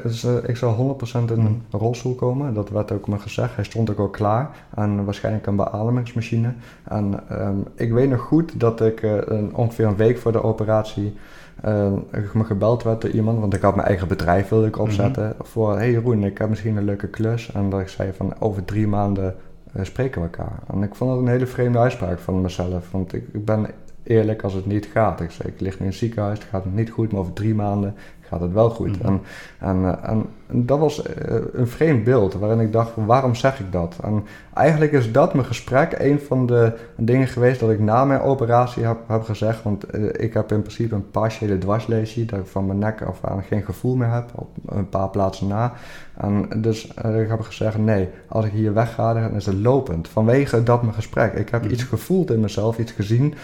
ik zou 100% in een rolstoel komen. Dat werd ook me gezegd. Hij stond ook al klaar en waarschijnlijk een beademingsmachine. En um, ik weet nog goed dat ik ongeveer een week voor de operatie uh, me gebeld werd door iemand, want ik had mijn eigen bedrijf wilde ik opzetten. Mm Voor, hey Jeroen, ik heb misschien een leuke klus. En dat ik zei van, over drie maanden uh, spreken we elkaar. En ik vond dat een hele vreemde uitspraak van mezelf. Want ik, ik ben eerlijk als het niet gaat. Ik zei, ik lig nu in het ziekenhuis, het gaat niet goed, maar over drie maanden gaat het wel goed. Mhm. en, en, eh, en, dat was eh, een vreemd beeld waarin ik dacht, waarom zeg ik dat? En eigenlijk is dat mijn gesprek een van de dingen geweest dat ik na mijn operatie heb, heb gezegd. Want eh, ik heb in principe een partiële dwarslesie, dat ik van mijn nek af aan geen gevoel meer heb, op een paar plaatsen na. En dus ik heb gezegd, nee, als ik hier wegga, dan is het lopend. Vanwege dat mijn gesprek. Ik heb mhm. iets gevoeld in mezelf, iets gezien,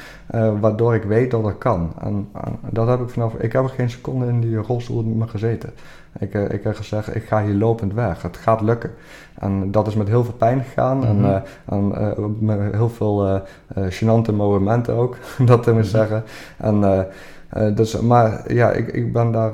waardoor ik weet dat het kan. En, dat heb ik vanaf, ik heb er geen seconde in die rol rolstoel me gezeten. Ik, uh, ik heb gezegd, ik ga hier lopend weg. Het gaat lukken. En dat is met heel veel pijn gegaan. En, uh, en uh, met heel veel gênante momenten ook, dat te moeten zeggen. En, dus, maar ja, ik, ik ben daar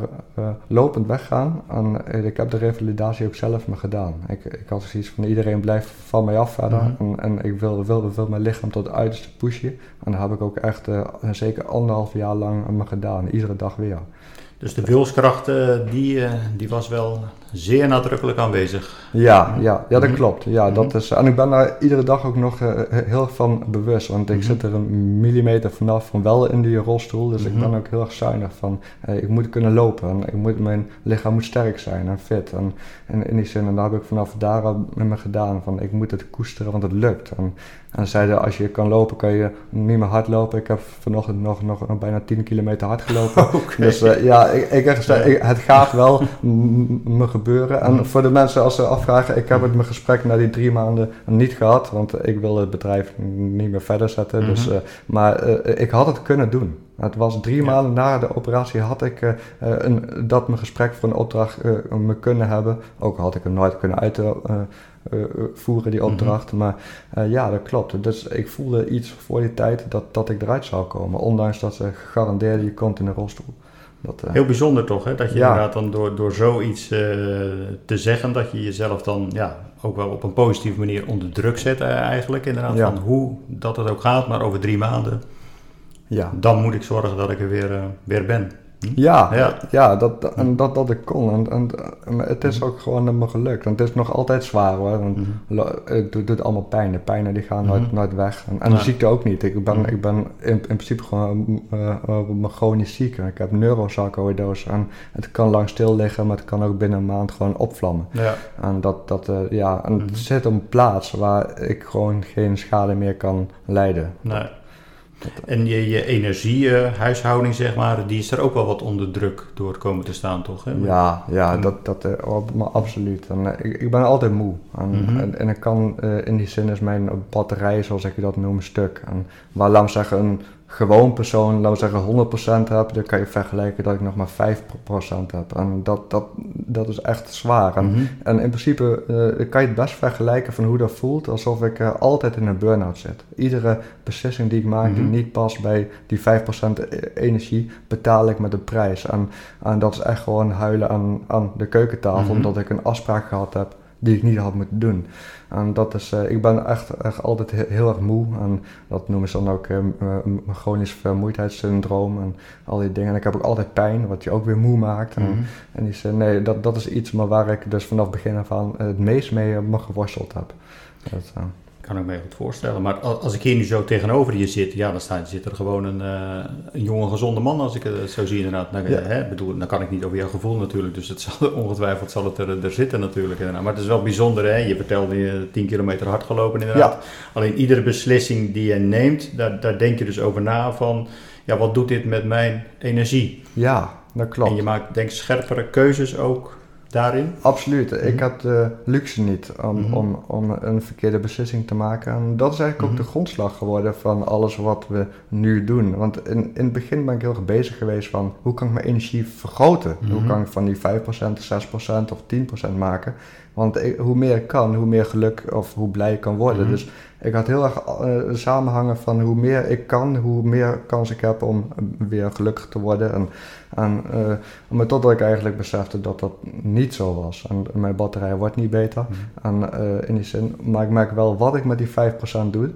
lopend weggaan. En ik heb de revalidatie ook zelf me gedaan. Ik, ik had zoiets van, iedereen blijft van mij af verder. Mhm. en, en, ik wil, wil, wil mijn lichaam tot het uiterste pushen. En dat heb ik ook echt zeker anderhalf jaar lang me gedaan. Iedere dag weer. Dus de wilskracht die, eh, die was wel zeer nadrukkelijk aanwezig. Ja, ja, ja dat mhm. klopt. Ja, dat mhm. is, en ik ben daar iedere dag ook nog uh, heel van bewust. Want ik mhm. zit er een millimeter vanaf van wel in die rolstoel. Dus ik ben ook heel erg zuinig van... ik moet kunnen lopen. En ik moet, mijn lichaam moet sterk zijn en fit. En, en in die zin, en daar heb ik vanaf daar met me gedaan. Van ik moet het koesteren, want het lukt. En, en zeiden, als je kan lopen, kan je niet meer hard lopen. Ik heb vanochtend nog, nog, nog bijna 10 kilometer hard gelopen. Dus uh, ja, ik, ik heb gezegd, het gaat wel me gebeuren. En voor de mensen als ze afvragen, ik heb het mijn gesprek na die drie maanden niet gehad. Want ik wil het bedrijf niet meer verder zetten. Mm -hmm. dus, uh, maar uh, ik had het kunnen doen. Het was drie ja. maanden na de operatie had ik uh, een, dat mijn gesprek voor een opdracht me kunnen hebben. Ook had ik hem nooit kunnen uit uh, voeren, die mhm. opdracht. Maar uh, ja, dat klopt. Dus ik voelde iets voor die tijd dat, dat ik eruit zou komen. Ondanks dat ze gegarandeerd je komt in een rolstoel. Dat, Heel bijzonder toch, hè? dat je ja. inderdaad dan door, door zoiets te zeggen, dat je jezelf dan ja, ook wel op een positieve manier onder druk zet eigenlijk. Inderdaad, ja. van hoe dat het ook gaat, maar over drie maanden, ja. dan moet ik zorgen dat ik er weer, weer ben. Ja, ja. ja dat, en dat, dat ik kon. En, en, en het is ook gewoon helemaal gelukt. En het is nog altijd zwaar hoor. Want het doet, doet allemaal pijn. De pijnen die gaan nooit, nooit weg. En, en de ziekte ook niet. Ik ben, ik ben in, in principe gewoon uh, uh, chronisch ziek. Ik heb neurosarcoïdose. En het kan lang stil liggen, maar het kan ook binnen een maand gewoon opvlammen. Ja. En dat, dat uh, ja, en het zit op een plaats waar ik gewoon geen schade meer kan leiden. Nee. En je, je energiehuishouding, zeg maar, die is er ook wel wat onder druk door komen te staan, toch? Hè? Ja, ja dat, dat maar absoluut. En, ik, ik ben altijd moe. En, mm en, en, ik kan, in die zin is mijn batterij, zoals ik dat noem, stuk. En waar, laat me zeggen, een gewoon persoon, laten we zeggen 100% heb, dan kan je vergelijken dat ik nog maar 5% heb. En dat, dat, dat is echt zwaar. En, mm en in principe uh, kan je het best vergelijken van hoe dat voelt, alsof ik uh, altijd in een burn-out zit. Iedere beslissing die ik maak mm -hmm. die mhm. niet past bij die 5% energie, betaal ik met de prijs. En, en dat is echt gewoon huilen aan, aan de keukentafel, mm -hmm. omdat ik een afspraak gehad heb die ik niet had moeten doen. En dat is, uh, ik ben echt, echt altijd heel, erg moe. En dat noemen ze dan ook uh, chronisch vermoeidheidssyndroom en al die dingen. En ik heb ook altijd pijn, wat je ook weer moe maakt. En, mm -hmm. en die zei, nee, dat, dat is iets maar waar ik dus vanaf begin af aan het meest mee me geworsteld heb. Dat, uh, kan ik me goed voorstellen. Maar als ik hier nu zo tegenover je zit, ja, dan staat, zit er gewoon een, uh, een jonge, gezonde man als ik het zo zie inderdaad. Nou, ja. hè, bedoel, dan kan ik niet over jouw gevoel natuurlijk, dus het zal, ongetwijfeld zal het er, er zitten natuurlijk. Inderdaad. Maar het is wel bijzonder, hè? je vertelde je 10 kilometer hard gelopen inderdaad. Ja. Alleen iedere beslissing die je neemt, daar, daar denk je dus over na van, ja, wat doet dit met mijn energie? Ja, dat klopt. En je maakt denk ik scherpere keuzes ook daarin? Absoluut. Mm -hmm. Ik had de luxe niet om, mm -hmm. om, om een verkeerde beslissing te maken. En dat is eigenlijk mm -hmm. ook de grondslag geworden van alles wat we nu doen. Want in, in het begin ben ik heel erg bezig geweest van hoe kan ik mijn energie vergroten? Hoe kan ik van die 5%, 6% of 10% maken? Want ik, hoe meer ik kan, hoe meer geluk of hoe blij ik kan worden. Dus ik had heel erg uh, samenhangen van hoe meer ik kan, hoe meer kans ik heb om weer gelukkig te worden. En, en uh, maar totdat ik eigenlijk besefte dat dat niet zo was. En mijn batterij wordt niet beter. Mm. En uh, in die zin, maar ik merk wel wat ik met die 5% doe.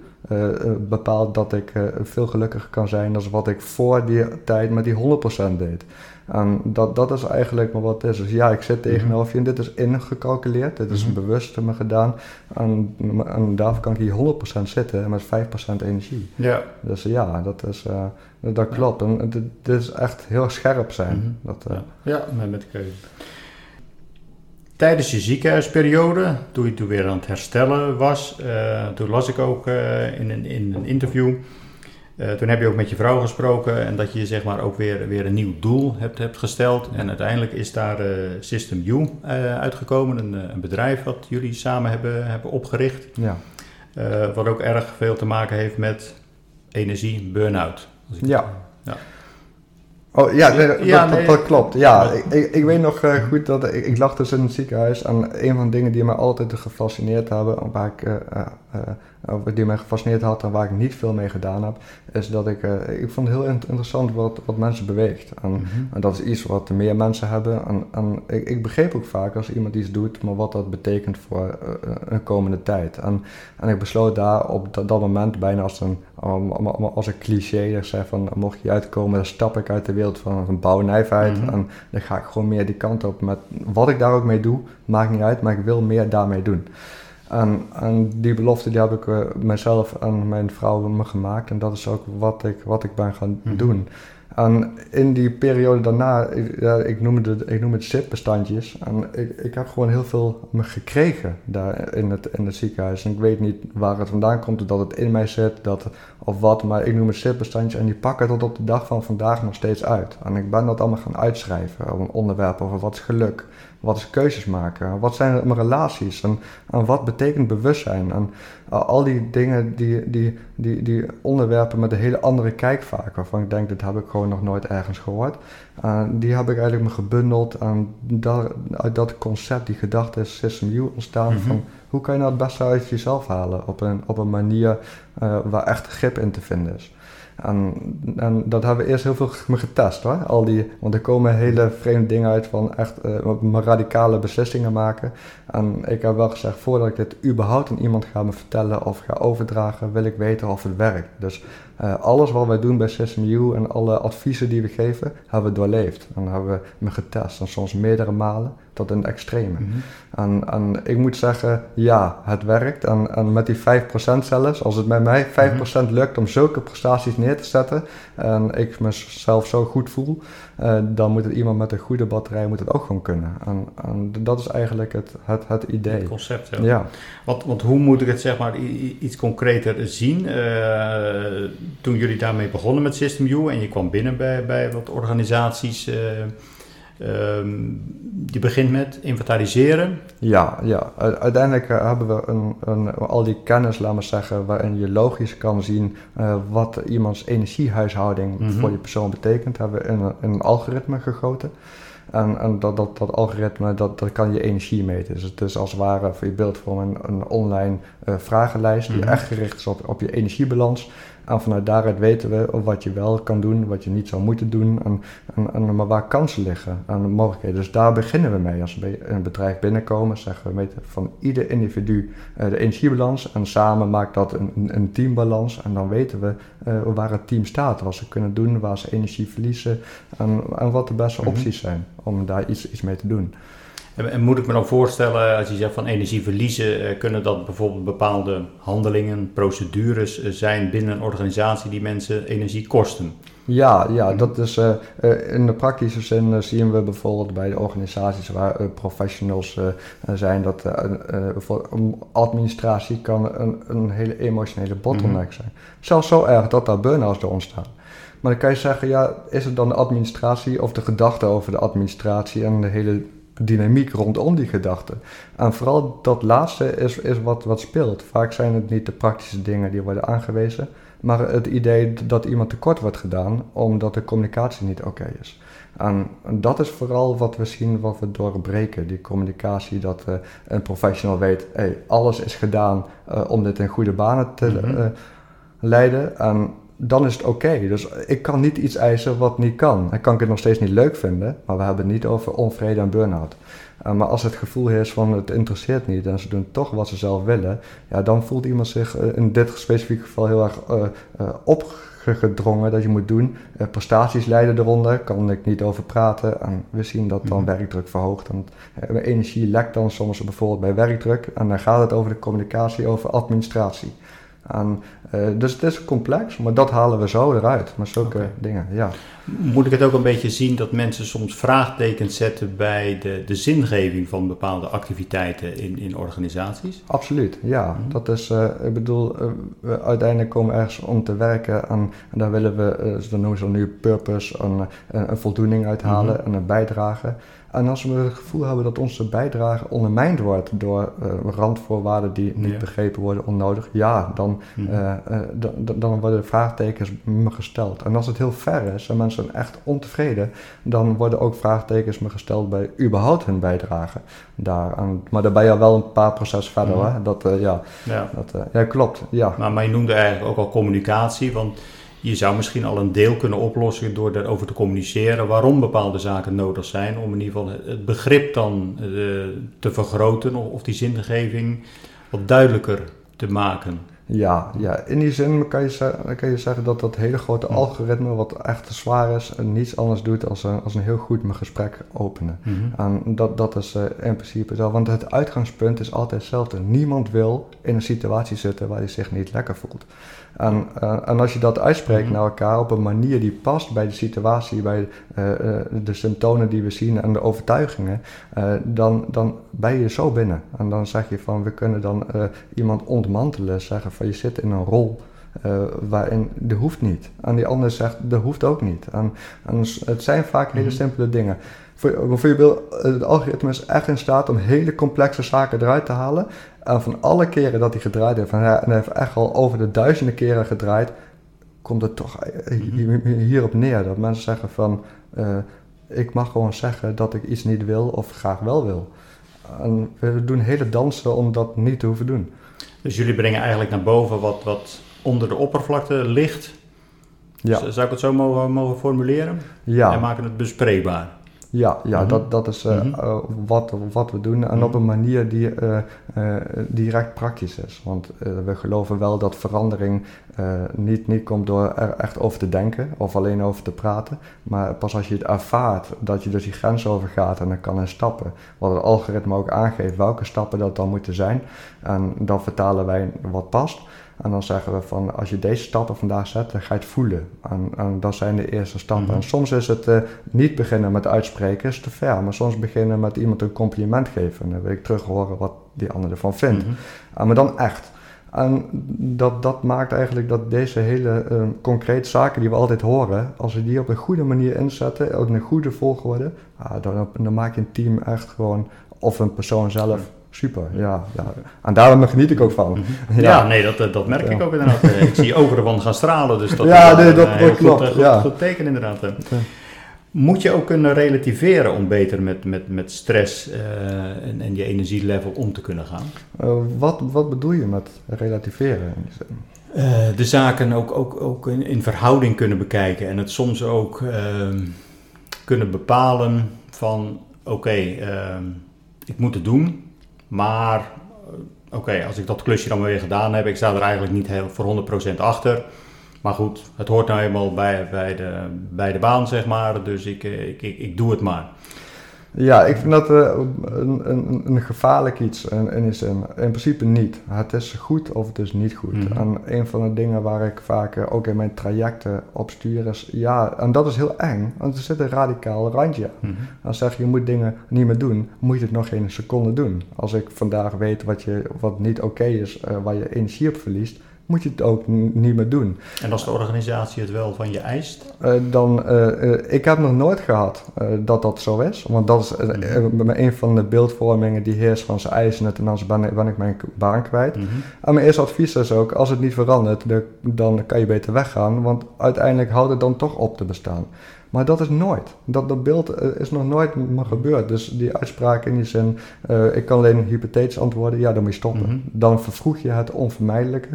bepaalt dat ik veel gelukkiger kan zijn dan wat ik voor die tijd met die 100% deed. En dat, dat is eigenlijk maar wat het is. Dus ja, ik zit tegenover je en dit is ingecalculeerd. Dit is mm -hmm. bewust me gedaan. En, en daarvoor kan ik hier 100% zitten met 5% energie. Ja. Dus ja, dat, is, uh, dat klopt. En dit, dit, is echt heel scherp zijn. Mm -hmm. dat, uh, ja, ja, met de keuze. Tijdens je ziekenhuisperiode, toen je toen weer aan het herstellen was, uh, toen las ik ook in, een, in een interview uh, toen heb je ook met je vrouw gesproken en dat je zeg maar ook weer, weer een nieuw doel hebt, hebt gesteld. En uiteindelijk is daar uh, System U uh, uitgekomen, een, een, bedrijf wat jullie samen hebben, hebben opgericht. Ja. wat ook erg veel te maken heeft met energie, burn-out. Ja. ja. Oh ja, nee, dat, ja, nee. dat, klopt. Ja, ik, ik, ik weet nog goed dat ik, ik, lag dus in het ziekenhuis en een van de dingen die me altijd gefascineerd hebben, waar ik, die mij gefascineerd had en waar ik niet veel mee gedaan heb, is dat ik, ik vond het heel interessant wat, wat mensen beweegt. En, mm -hmm. en, dat is iets wat meer mensen hebben. En, en ik, ik, begreep ook vaak als iemand iets doet, maar wat dat betekent voor een komende tijd. En, en ik besloot daar op dat, dat moment bijna als een, als een cliché, dat zei van mocht je uitkomen, dan stap ik uit de wereld van een bouwnijfheid. Mm -hmm. En dan ga ik gewoon meer die kant op. Met wat ik daar ook mee doe, maakt niet uit, maar ik wil meer daarmee doen. En, en die belofte die heb ik uh, mezelf en mijn vrouw me gemaakt. En dat is ook wat ik, wat ik ben gaan mm -hmm. doen. En in die periode daarna, ik, noem het, ik noem het zip-bestandjes. En ik, ik heb gewoon heel veel gekregen daar in het, in het ziekenhuis. En ik weet niet waar het vandaan komt, dat het in mij zit dat, of wat. Maar ik noem het zip-bestandjes en die pakken tot op de dag van vandaag nog steeds uit. En ik ben dat allemaal gaan uitschrijven op een onderwerp over wat is geluk. Wat is keuzes maken? Wat zijn mijn relaties? En, en wat betekent bewustzijn? Al die dingen, die, die, die, die onderwerpen met een hele andere kijk vaak, waarvan ik denk, dit heb ik gewoon nog nooit ergens gehoord. Uh, die heb ik eigenlijk me gebundeld en daar, uit dat concept, die gedachte is System U ontstaan mm -hmm. van hoe kan je nou het beste uit jezelf halen op een, op een manier uh, waar echt grip in te vinden is. En, dat hebben we eerst heel veel getest hoor. Al die, want er komen hele vreemde dingen uit van echt uh, radicale beslissingen maken. En ik heb wel gezegd, voordat ik dit überhaupt aan iemand ga me vertellen of ga overdragen, wil ik weten of het werkt. Dus uh, alles wat wij doen bij SystemU en alle adviezen die we geven, hebben we doorleefd. En hebben we me getest. En soms meerdere malen tot een extreme. Mm en, en, ik moet zeggen, ja, het werkt. En, en met die 5% zelfs, als het met mij 5% mm lukt om zulke prestaties neer te zetten en ik mezelf zo goed voel, uh, dan moet het iemand met een goede batterij moet het ook gewoon kunnen. En, en dat is eigenlijk het, het, het idee. Het concept, ja. ja. Want, want hoe moet ik het zeg maar iets concreter zien? Uh, toen jullie daarmee begonnen met System U en je kwam binnen bij, bij wat organisaties... Uh, Um, die begint met inventariseren. Ja, ja. uiteindelijk eh, hebben we een, een, al die kennis, laten we zeggen, waarin je logisch kan zien uh, wat iemands energiehuishouding mhm. voor die persoon betekent, hebben we in een, in een algoritme gegoten. En, en dat, dat, dat algoritme, dat, dat kan je energie meten. Dus het is als het ware voor je beeldvorming een, een online uh, vragenlijst die mhm. echt gericht is op, op je energiebalans. En vanuit daaruit weten we wat je wel kan doen, wat je niet zou moeten doen, en, en, en maar waar kansen liggen en mogelijkheden. Dus daar beginnen we mee. Als we een bedrijf binnenkomen, zeggen we meten van ieder individu uh, de energiebalans en samen maakt dat een, een teambalans. En dan weten we uh, waar het team staat, wat ze kunnen doen, waar ze energie verliezen en, en wat de beste mhm. opties zijn om daar iets, iets mee te doen. En, moet ik me dan voorstellen, als je zegt van energie verliezen, eh, kunnen dat bijvoorbeeld bepaalde handelingen, procedures eh, zijn binnen een organisatie die mensen energie kosten? Ja, ja dat is uh, in de praktische zin zien we bijvoorbeeld bij de organisaties waar professionals zijn, dat administratie kan een, een hele emotionele bottleneck mhm. zijn. Zelfs zo erg dat daar burn-outs door ontstaan. Maar dan kan je zeggen, ja, is het dan de administratie of de gedachte over de administratie en de hele dynamiek rondom die gedachte. En vooral dat laatste is, is wat, wat speelt. Vaak zijn het niet de praktische dingen die worden aangewezen, maar het idee dat iemand tekort wordt gedaan omdat de communicatie niet oké is. En dat is vooral wat we zien, wat we doorbreken. Die communicatie, dat uh, een professional weet, hey, alles is gedaan uh, om dit in goede banen te uh, leiden. En dan is het oké. Dus ik kan niet iets eisen wat niet kan. Dan kan ik het nog steeds niet leuk vinden, maar we hebben het niet over onvrede en burn-out. Uh, maar als het gevoel is van het interesseert niet en ze doen toch wat ze zelf willen, ja, dan voelt iemand zich uh, in dit specifieke geval heel erg uh, opgedrongen dat je moet doen. prestaties leiden eronder, kan ik niet over praten. En we zien dat dan mhm. werkdruk verhoogt. En, energie lekt dan soms bijvoorbeeld bij werkdruk. En dan gaat het over de communicatie, over administratie. En, uh, dus het is complex, maar dat halen we zo eruit. Maar zulke dingen, ja. Moet ik het ook een beetje zien dat mensen soms vraagtekens zetten bij de, de zingeving van bepaalde activiteiten in, in organisaties? Absoluut, ja. Mhm. Dat is, uh, ik bedoel, uh, we uiteindelijk komen ergens om te werken en, en daar willen we, uh, dan noemen ze nu purpose, een, een voldoening uithalen mhm. en een bijdrage. En als we het gevoel hebben dat onze bijdrage ondermijnd wordt door uh, randvoorwaarden die niet begrepen worden, onnodig, ja, dan, uh, uh, dan worden vraagtekens me gesteld. En als het heel ver is en mensen zijn echt ontevreden, dan worden ook vraagtekens me gesteld bij überhaupt hun bijdrage. Daar. maar daar ben je wel een paar processen verder. Mm. Hè? Dat, ja, ja. Dat, ja, klopt. Ja. Maar, maar je noemde eigenlijk ook al communicatie, want je zou misschien al een deel kunnen oplossen door daarover te communiceren waarom bepaalde zaken nodig zijn, om in ieder geval het begrip dan uh, te vergroten of, die zingeving wat duidelijker te maken. Ja, ja, in die zin kan je, kan je zeggen dat dat hele grote algoritme, wat echt zwaar is, niets anders doet als een, als een heel goed mijn gesprek openen. Mhm. En dat, dat is in principe zo, want het uitgangspunt is altijd hetzelfde. Niemand wil in een situatie zitten waar hij zich niet lekker voelt. En, uh, en als je dat uitspreekt mhm. naar elkaar op een manier die past bij de situatie, bij uh, de symptomen die we zien en de overtuigingen, dan, dan ben je zo binnen. En dan zeg je van, we kunnen dan iemand ontmantelen, zeggen van je zit in een rol uh, waarin de hoeft niet. En die ander zegt de hoeft ook niet. En, en het zijn vaak hele mhm. simpele dingen. Voor, voor je wil, het algoritme is echt in staat om hele complexe zaken eruit te halen. En van alle keren dat hij gedraaid heeft, en hij, heeft echt al over de duizenden keren gedraaid, komt het toch eh, mhm. hierop neer. Dat mensen zeggen van, uh, ik mag gewoon zeggen dat ik iets niet wil of graag wel wil. En we doen hele dansen om dat niet te hoeven doen. Dus jullie brengen eigenlijk naar boven wat, wat onder de oppervlakte ligt. Ja. Zou ik het zo mogen, mogen formuleren? Ja. En maken het bespreekbaar. Ja, ja mhm. dat, dat is uh, uh, wat, wat we doen en op mhm. een manier die uh, direct praktisch is. Want we geloven wel dat verandering niet, niet komt door er echt over te denken of alleen over te praten. Maar pas als je het ervaart dat je dus die grens overgaat en dan kan in stappen. Wat het algoritme ook aangeeft welke stappen dat dan moeten zijn. En dan vertalen wij wat past. En dan zeggen we van als je deze stappen vandaag zet, dan ga je het voelen. En, en dat zijn de eerste stappen. Mhm. En soms is het uh, niet beginnen met uitspreken, is te ver. Maar soms beginnen met iemand een compliment geven. En dan wil ik terug horen wat die ander ervan vindt. Mm Maar dan echt. En dat, dat maakt eigenlijk dat deze hele uh, concrete zaken die we altijd horen, als we die op een goede manier inzetten, op een goede volgorde, ah, dan, dan maak je een team echt gewoon, of een persoon zelf, super. Ja, ja. En daarom geniet ik ook van. Mhm. Ja, nee, dat, dat merk ik ook inderdaad. Eh, ik zie ogen ervan gaan stralen, dus dat ja, nee, dat, dat klopt. Goed, ja. goed, teken inderdaad. Moet je ook kunnen relativeren om beter met, met, met stress uh, en, en je energielevel om te kunnen gaan? Uh, wat, wat bedoel je met relativeren? Uh, de zaken ook, ook, ook in, in, verhouding kunnen bekijken en het soms ook ehm, kunnen bepalen van oké, ehm, ik moet het doen, maar eh, oké, als ik dat klusje dan weer gedaan heb, ik sta er eigenlijk niet heel voor 100% achter. Maar goed, het hoort nou eenmaal bij, bij, de, bij de baan, zeg maar. Dus ik, eh, ik, ik, ik doe het maar. Ja, ik vind dat uh, een, een, een, gevaarlijk iets in, in zin. In principe niet. Het is goed of het is niet goed. Mhm. En een van de dingen waar ik vaak uh, ook in mijn trajecten op stuur is... Ja, en dat is heel eng, want er zit een radicaal randje. Mm -hmm. Als zeg je, je moet dingen niet meer doen, moet je het nog geen seconde doen. Als ik vandaag weet wat, je, wat niet oké is, uh, waar je energie op verliest moet je het ook niet meer doen. En als de organisatie het wel van je eist? Uh, dan, uh, ik heb nog nooit gehad dat dat zo is. Want dat is mm een van de beeldvormingen die heerst van ze eisen het en dan ben ik, ben ik mijn baan kwijt. Mm En mijn eerste advies is ook, als het niet verandert, dan kan je beter weggaan. Want uiteindelijk houdt het dan toch op te bestaan. Maar dat is nooit. Dat, dat beeld eh, is nog nooit gebeurd. Dus die uitspraak in die zin, uh, ik kan alleen hypothetisch antwoorden, ja, dan moet je stoppen. Mhm. Dan vervroeg je het onvermijdelijke.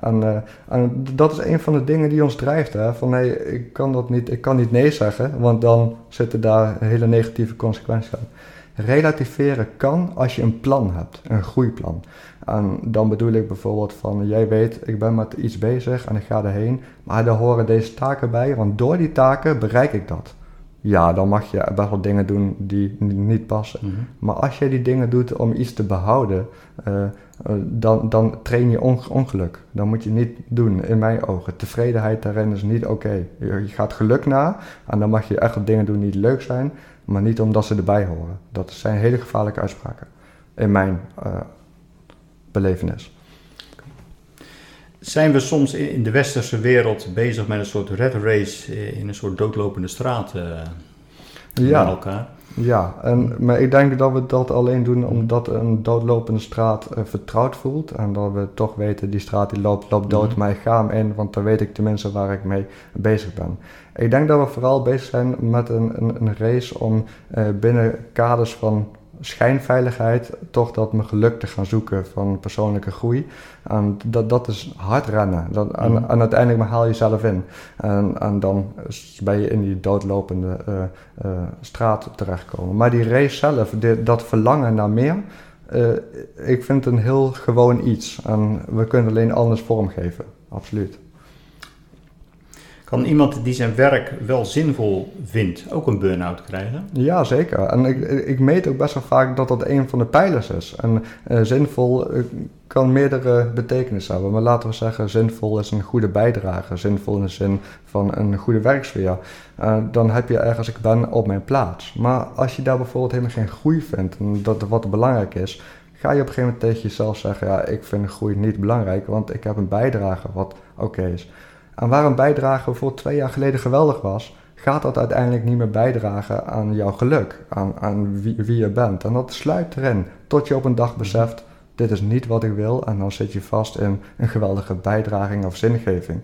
En, uh, en, dat is een van de dingen die ons drijft. Hè? Van nee, ik kan dat niet, ik kan niet nee zeggen, want dan zitten daar hele negatieve consequenties aan. Relativeren kan als je een plan hebt, een groeiplan. En dan bedoel ik bijvoorbeeld van, jij weet, ik ben met iets bezig en ik ga erheen, maar daar horen deze taken bij, want door die taken bereik ik dat. Ja, dan mag je best wel dingen doen die niet passen. Mhm. Maar als je die dingen doet om iets te behouden, uh, dan, dan train je ongeluk. Dan moet je niet doen, in mijn ogen. Tevredenheid daarin is niet oké. Je, gaat geluk na en dan mag je echt dingen doen die leuk zijn, maar niet omdat ze erbij horen. Dat zijn hele gevaarlijke uitspraken, in mijn uh, belevenis. Zijn we soms in de westerse wereld bezig met een soort red race eh, in een soort doodlopende straat uh, ja. met elkaar? Ja, en, maar ik denk dat we dat alleen doen omdat een doodlopende straat uh, vertrouwd voelt. En dat we toch weten, die straat die loopt, loopt dood, mm maar ik ga hem in, want dan weet ik tenminste waar ik mee bezig ben. Ik denk dat we vooral bezig zijn met een, een, een race om uh, binnen kaders van schijnveiligheid toch dat mijn geluk te gaan zoeken van persoonlijke groei. En dat, dat is hard rennen. Dat, en, en, uiteindelijk haal je jezelf in. En, en dan ben je in die doodlopende uh, uh, straat terechtkomen. Maar die race zelf, dat verlangen naar meer, uh, ik vind het een heel gewoon iets. En we kunnen alleen anders vormgeven, absoluut. Kan iemand die zijn werk wel zinvol vindt ook een burn-out krijgen? Ja, zeker. En ik, ik meet ook best wel vaak dat dat een van de pijlers is. En uh, zinvol uh, kan meerdere betekenissen hebben. Maar laten we zeggen, zinvol is een goede bijdrage. Zinvol in de zin van een goede werksfeer. Uh, dan heb je ergens, ik ben op mijn plaats. Maar als je daar bijvoorbeeld helemaal geen groei vindt, en dat wat belangrijk is, ga je op een gegeven moment tegen jezelf zeggen: Ja, ik vind groei niet belangrijk, want ik heb een bijdrage wat oké is. En waar een bijdrage voor twee jaar geleden geweldig was, gaat dat uiteindelijk niet meer bijdragen aan jouw geluk, aan, aan wie, je bent. En dat sluipt erin, tot je op een dag beseft, dit is niet wat ik wil. En dan zit je vast in een geweldige bijdraging of zingeving.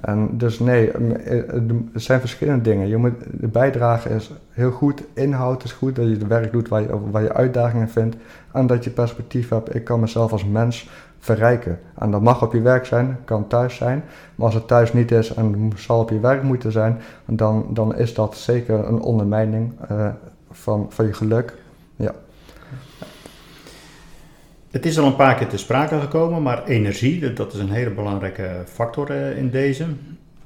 En dus nee, eh, er zijn verschillende dingen. Je moet, de bijdrage is heel goed, inhoud is goed, dat je het werk doet waar je, waar je uitdagingen vindt. En dat je perspectief hebt, ik kan mezelf als mens verrijken. En dat mag op je werk zijn, kan thuis zijn. Maar als het thuis niet is en zal op je werk moeten zijn, dan, dan is dat zeker een ondermijning uh, van, van je geluk. Ja. Het is al een paar keer te sprake gekomen, maar energie, dat is een hele belangrijke factor eh, in deze.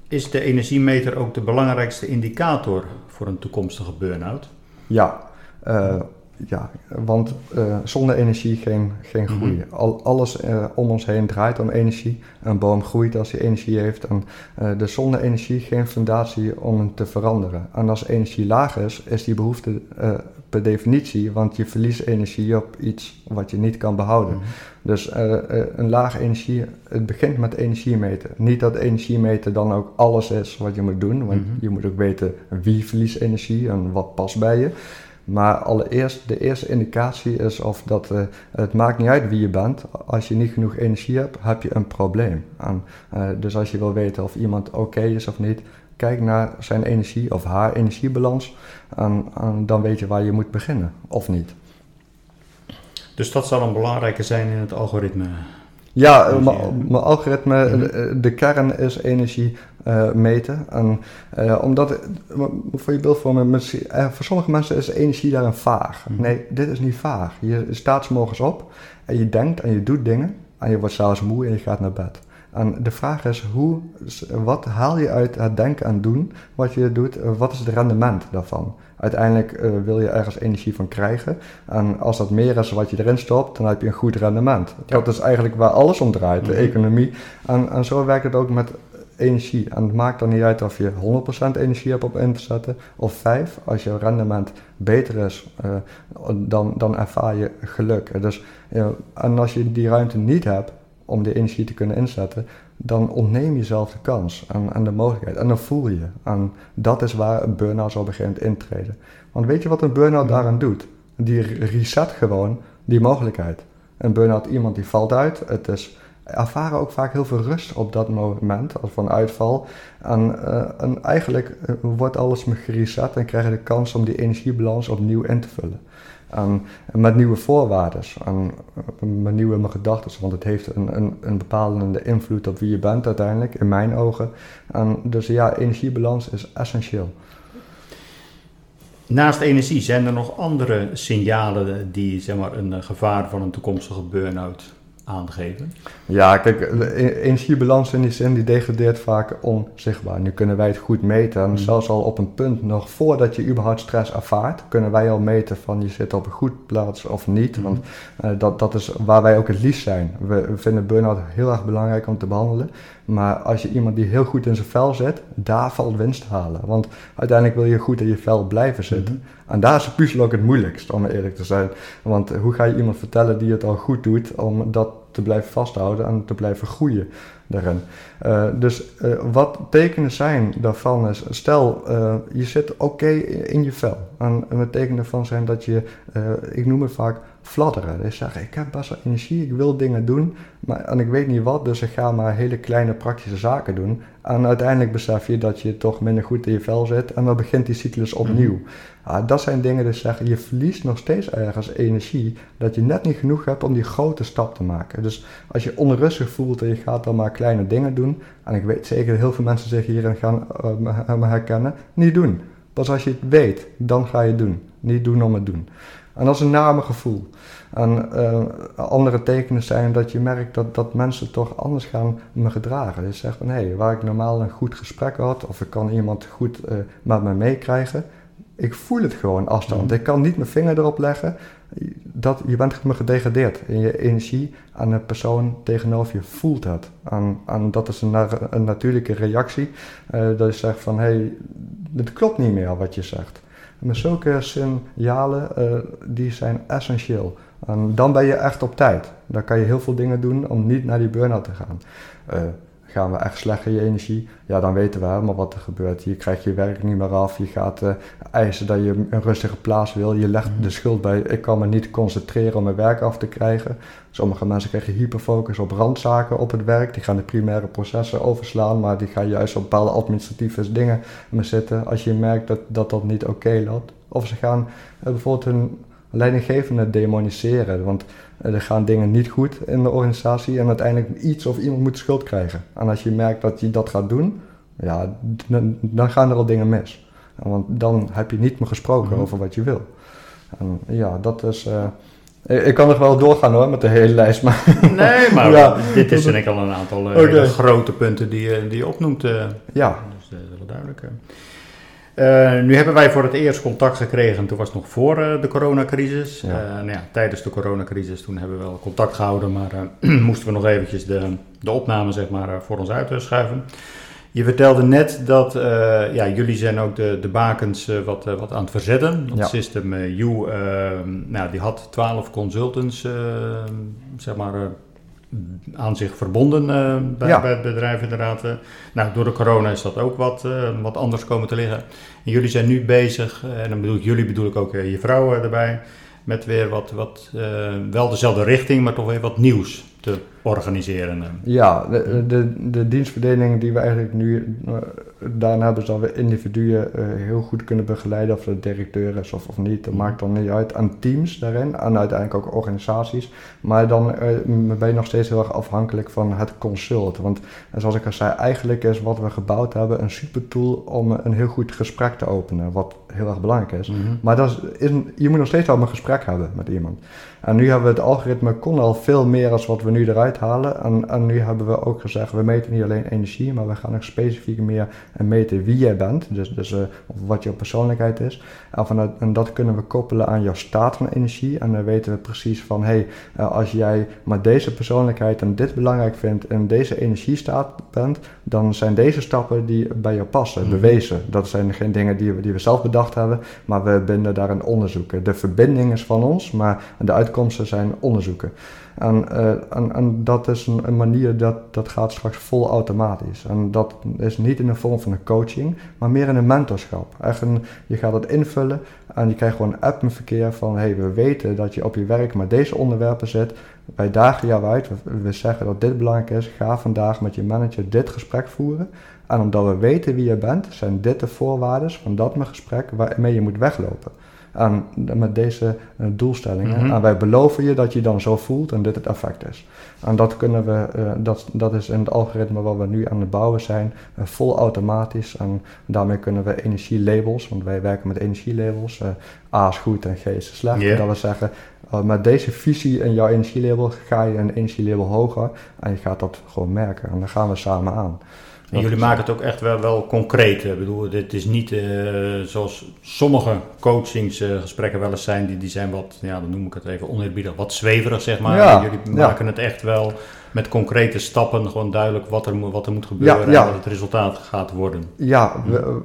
Is de energiemeter ook de belangrijkste indicator voor een toekomstige burn-out? Ja, uh, ja, want uh, zonder energie geen, geen groei. Mm Al, alles uh, om ons heen draait om energie. Een boom groeit als hij energie heeft. En uh, dus zonder energie geen fundatie om hem te veranderen. En als energie laag is, is die behoefte per definitie, want je verliest energie op iets wat je niet kan behouden. Mm Dus een lage energie, het begint met energie meten. Niet dat energie meten dan ook alles is wat je moet doen, want mm -hmm. je moet ook weten wie verliest energie en wat past bij je. Maar allereerst, de eerste indicatie is of dat uh, het maakt niet uit wie je bent. Als je niet genoeg energie hebt, heb je een probleem. En, uh, dus als je wil weten of iemand oké is of niet, kijk naar zijn energie of haar energiebalans. En, en, dan weet je waar je moet beginnen of niet. Dus dat zal een belangrijke zijn in het algoritme. Ja, mijn algoritme, mm -hmm. de kern is energie uh, meten. En, uh, omdat, voor je beeldvorming, voor sommige mensen is energie daar een vaag. Mm -hmm. Nee, dit is niet vaag. Je staat s morgens op en je denkt en je doet dingen en je wordt s'avonds moe en je gaat naar bed. En de vraag is, hoe, wat haal je uit het denken en doen wat je doet? Wat is het rendement daarvan? Uiteindelijk uh, wil je ergens energie van krijgen. En als dat meer is wat je erin stopt, dan heb je een goed rendement. Ja. Dat is eigenlijk waar alles om draait, de mm -hmm. economie. En, en zo werkt het ook met energie. En het maakt dan niet uit of je 100% energie hebt op in te zetten of 5. Als je rendement beter is, uh, dan, dan ervaar je geluk. Dus, uh, en als je die ruimte niet hebt om die energie te kunnen inzetten, dan ontneem je jezelf de kans en, de mogelijkheid. En dan voel je. En dat is waar een burn-out zo begint intreden. Want weet je wat een burn-out daaraan doet? Die reset gewoon die mogelijkheid. Een burn-out, iemand die valt uit. Het is ervaren ook vaak heel veel rust op dat moment, als van uitval. En, uh, en eigenlijk uh, wordt alles gereset en krijg je de kans om die energiebalans opnieuw in te vullen. En, en met nieuwe voorwaarden, en uh, met nieuwe gedachten, want het heeft een, een, een bepalende invloed op wie je bent uiteindelijk, in mijn ogen. En dus ja, energiebalans is essentieel. Naast energie zijn er nog andere signalen die zeg maar, een gevaar van een toekomstige burn-out aangeven? Ja, kijk, de energiebalans in die zin die degradeert vaak onzichtbaar. Nu kunnen wij het goed meten. En mm. zelfs al op een punt nog voordat je überhaupt stress ervaart, kunnen wij al meten van je zit op een goed plaats of niet. Mm. Want uh, dat, dat is waar wij ook het liefst zijn. We, we vinden burn-out heel erg belangrijk om te behandelen. Maar als je iemand die heel goed in zijn vel zit, daar valt winst te halen. Want uiteindelijk wil je goed in je vel blijven zitten. Mm-hmm. En daar is de puzzel ook het moeilijkst, om eerlijk te zijn. Want hoe ga je iemand vertellen die het al goed doet, om dat te blijven vasthouden en te blijven groeien daarin. Uh, dus uh, wat tekenen zijn daarvan is, stel uh, je zit oké okay in je vel. En het tekenen daarvan zijn dat je, ik noem het vaak fladderen. Dus zeggen, ik heb best wel energie, ik wil dingen doen, maar, en ik weet niet wat, dus ik ga maar hele kleine praktische zaken doen. En uiteindelijk besef je dat je toch minder goed in je vel zit en dan begint die cyclus opnieuw. Ja, dat zijn dingen die zeggen, je verliest nog steeds ergens energie, dat je net niet genoeg hebt om die grote stap te maken. Dus als je onrustig voelt en je gaat dan maar kleine dingen doen, en ik weet zeker dat heel veel mensen zich hierin gaan uh, herkennen, niet doen. Pas als je het weet, dan ga je het doen. Niet doen om het doen. En dat is een name gevoel. En uh, andere tekenen zijn dat je merkt dat, dat mensen toch anders gaan me gedragen. Je zegt van hé, hey, waar ik normaal een goed gesprek had, of ik kan iemand goed uh, met me meekrijgen, ik voel het gewoon afstand. Ik kan niet mijn vinger erop leggen. Dat, je bent me gedegradeerd in je energie aan de persoon tegenover je voelt het. En, en dat is een, een natuurlijke reactie. Uh, dat je zegt van hé, hey, het klopt niet meer wat je zegt. Maar zulke signalen, uh, die zijn essentieel. En dan ben je echt op tijd. Dan kan je heel veel dingen doen om niet naar die burn-out te gaan. Uh, gaan we echt slecht in je energie, ja, dan weten we helemaal wat er gebeurt. Je krijgt je werk niet meer af, je gaat uh, eisen dat je een rustige plaats wil. Je legt de schuld bij, ik kan me niet concentreren om mijn werk af te krijgen. Sommige mensen krijgen hyperfocus op randzaken op het werk. Die gaan de primaire processen overslaan, maar die gaan juist op bepaalde administratieve dingen zitten. Als je merkt dat dat, dat niet oké okay loopt. Of ze gaan uh, bijvoorbeeld hun leidinggevenden demoniseren. Want er gaan dingen niet goed in de organisatie en uiteindelijk iets of iemand moet schuld krijgen. En als je merkt dat je dat gaat doen, ja, dan, gaan er al dingen mis. Want dan heb je niet meer gesproken mhm. over wat je wil. En ja, dat is. Uh, ik kan nog wel doorgaan hoor met de hele lijst. Maar nee, maar ja. dit is denk ik al een aantal uh, grote punten die, je, die je opnoemt. Uh, ja. Dus dat is wel duidelijk. Nu hebben wij voor het eerst contact gekregen, toen was het nog voor de coronacrisis. nou ja, tijdens de coronacrisis toen hebben we wel contact gehouden, maar moesten we nog eventjes de, de opname zeg maar, voor ons uitschuiven. Je vertelde net dat ja, jullie zijn ook de, de bakens wat, wat aan het verzetten. Het System U, nou, die had 12 consultants zeg maar, aan zich verbonden bij, ja. bij, het bedrijf inderdaad. nou, door de corona is dat ook wat, wat anders komen te liggen. En jullie zijn nu bezig, en dan bedoel ik jullie, bedoel ik ook je vrouw erbij, met weer wat, wat wel dezelfde richting, maar toch weer wat nieuws te organiseren. Ja, de, de, de dienstverdeling die we eigenlijk nu uh, daarna hebben, dat we individuen uh, heel goed kunnen begeleiden, of de directeur is of, of niet, dat mhm. maakt dan niet uit. Aan teams daarin, en uiteindelijk ook organisaties. Maar dan uh, ben je nog steeds heel erg afhankelijk van het consult. Want zoals ik al zei, eigenlijk is wat we gebouwd hebben een super tool om een heel goed gesprek te openen, wat heel erg belangrijk is. Mhm. Maar dat is, je moet nog steeds wel een gesprek hebben met iemand. En nu hebben we het algoritme kon al veel meer als wat we nu eruit halen. En, en nu hebben we ook gezegd, we meten niet alleen energie, maar we gaan ook specifiek meer meten wie jij bent. Dus, dus uh, wat jouw persoonlijkheid is. En, vanuit, en dat kunnen we koppelen aan jouw staat van energie. En dan weten we precies van, hé, hey, uh, als jij maar deze persoonlijkheid en dit belangrijk vindt en deze energiestaat bent, dan zijn deze stappen die bij jou passen, mhm. bewezen. Dat zijn geen dingen die we, die we zelf bedacht hebben, maar we binden daarin onderzoeken. De verbinding is van ons, maar de uitkomsten zijn onderzoeken. En, uh, en, en, dat is een, een, manier dat, dat gaat straks vol automatisch. En dat is niet in de vorm van een coaching, maar meer in een mentorschap. Echt een, je gaat het invullen en je krijgt gewoon een app verkeer van hey, we weten dat je op je werk met deze onderwerpen zit. Wij dagen jou uit, we, we zeggen dat dit belangrijk is. Ga vandaag met je manager dit gesprek voeren. En omdat we weten wie je bent, zijn dit de voorwaarden van dat gesprek waarmee je moet weglopen aan, met deze uh, doelstellingen. Mhm. En wij beloven je dat je dan zo voelt en dit het effect is. En dat kunnen we, uh, dat, dat is in het algoritme wat we nu aan het bouwen zijn, uh, vol automatisch. En daarmee kunnen we energielabels, want wij werken met energielabels, A is goed en G is slecht. Yeah. Dat we zeggen, met deze visie in jouw energielabel ga je een energielabel hoger en je gaat dat gewoon merken. En dan gaan we samen aan. En jullie maken het ook echt wel, wel concreet. Ik bedoel, dit is niet uh, zoals sommige coachingsgesprekken wel eens zijn. Die, die zijn wat, ja, dan noem ik het even oneerbiedig, wat zweverig zeg maar. Ja, jullie maken het echt wel met concrete stappen gewoon duidelijk wat er, wat er moet gebeuren en wat het resultaat gaat worden. Ja, we,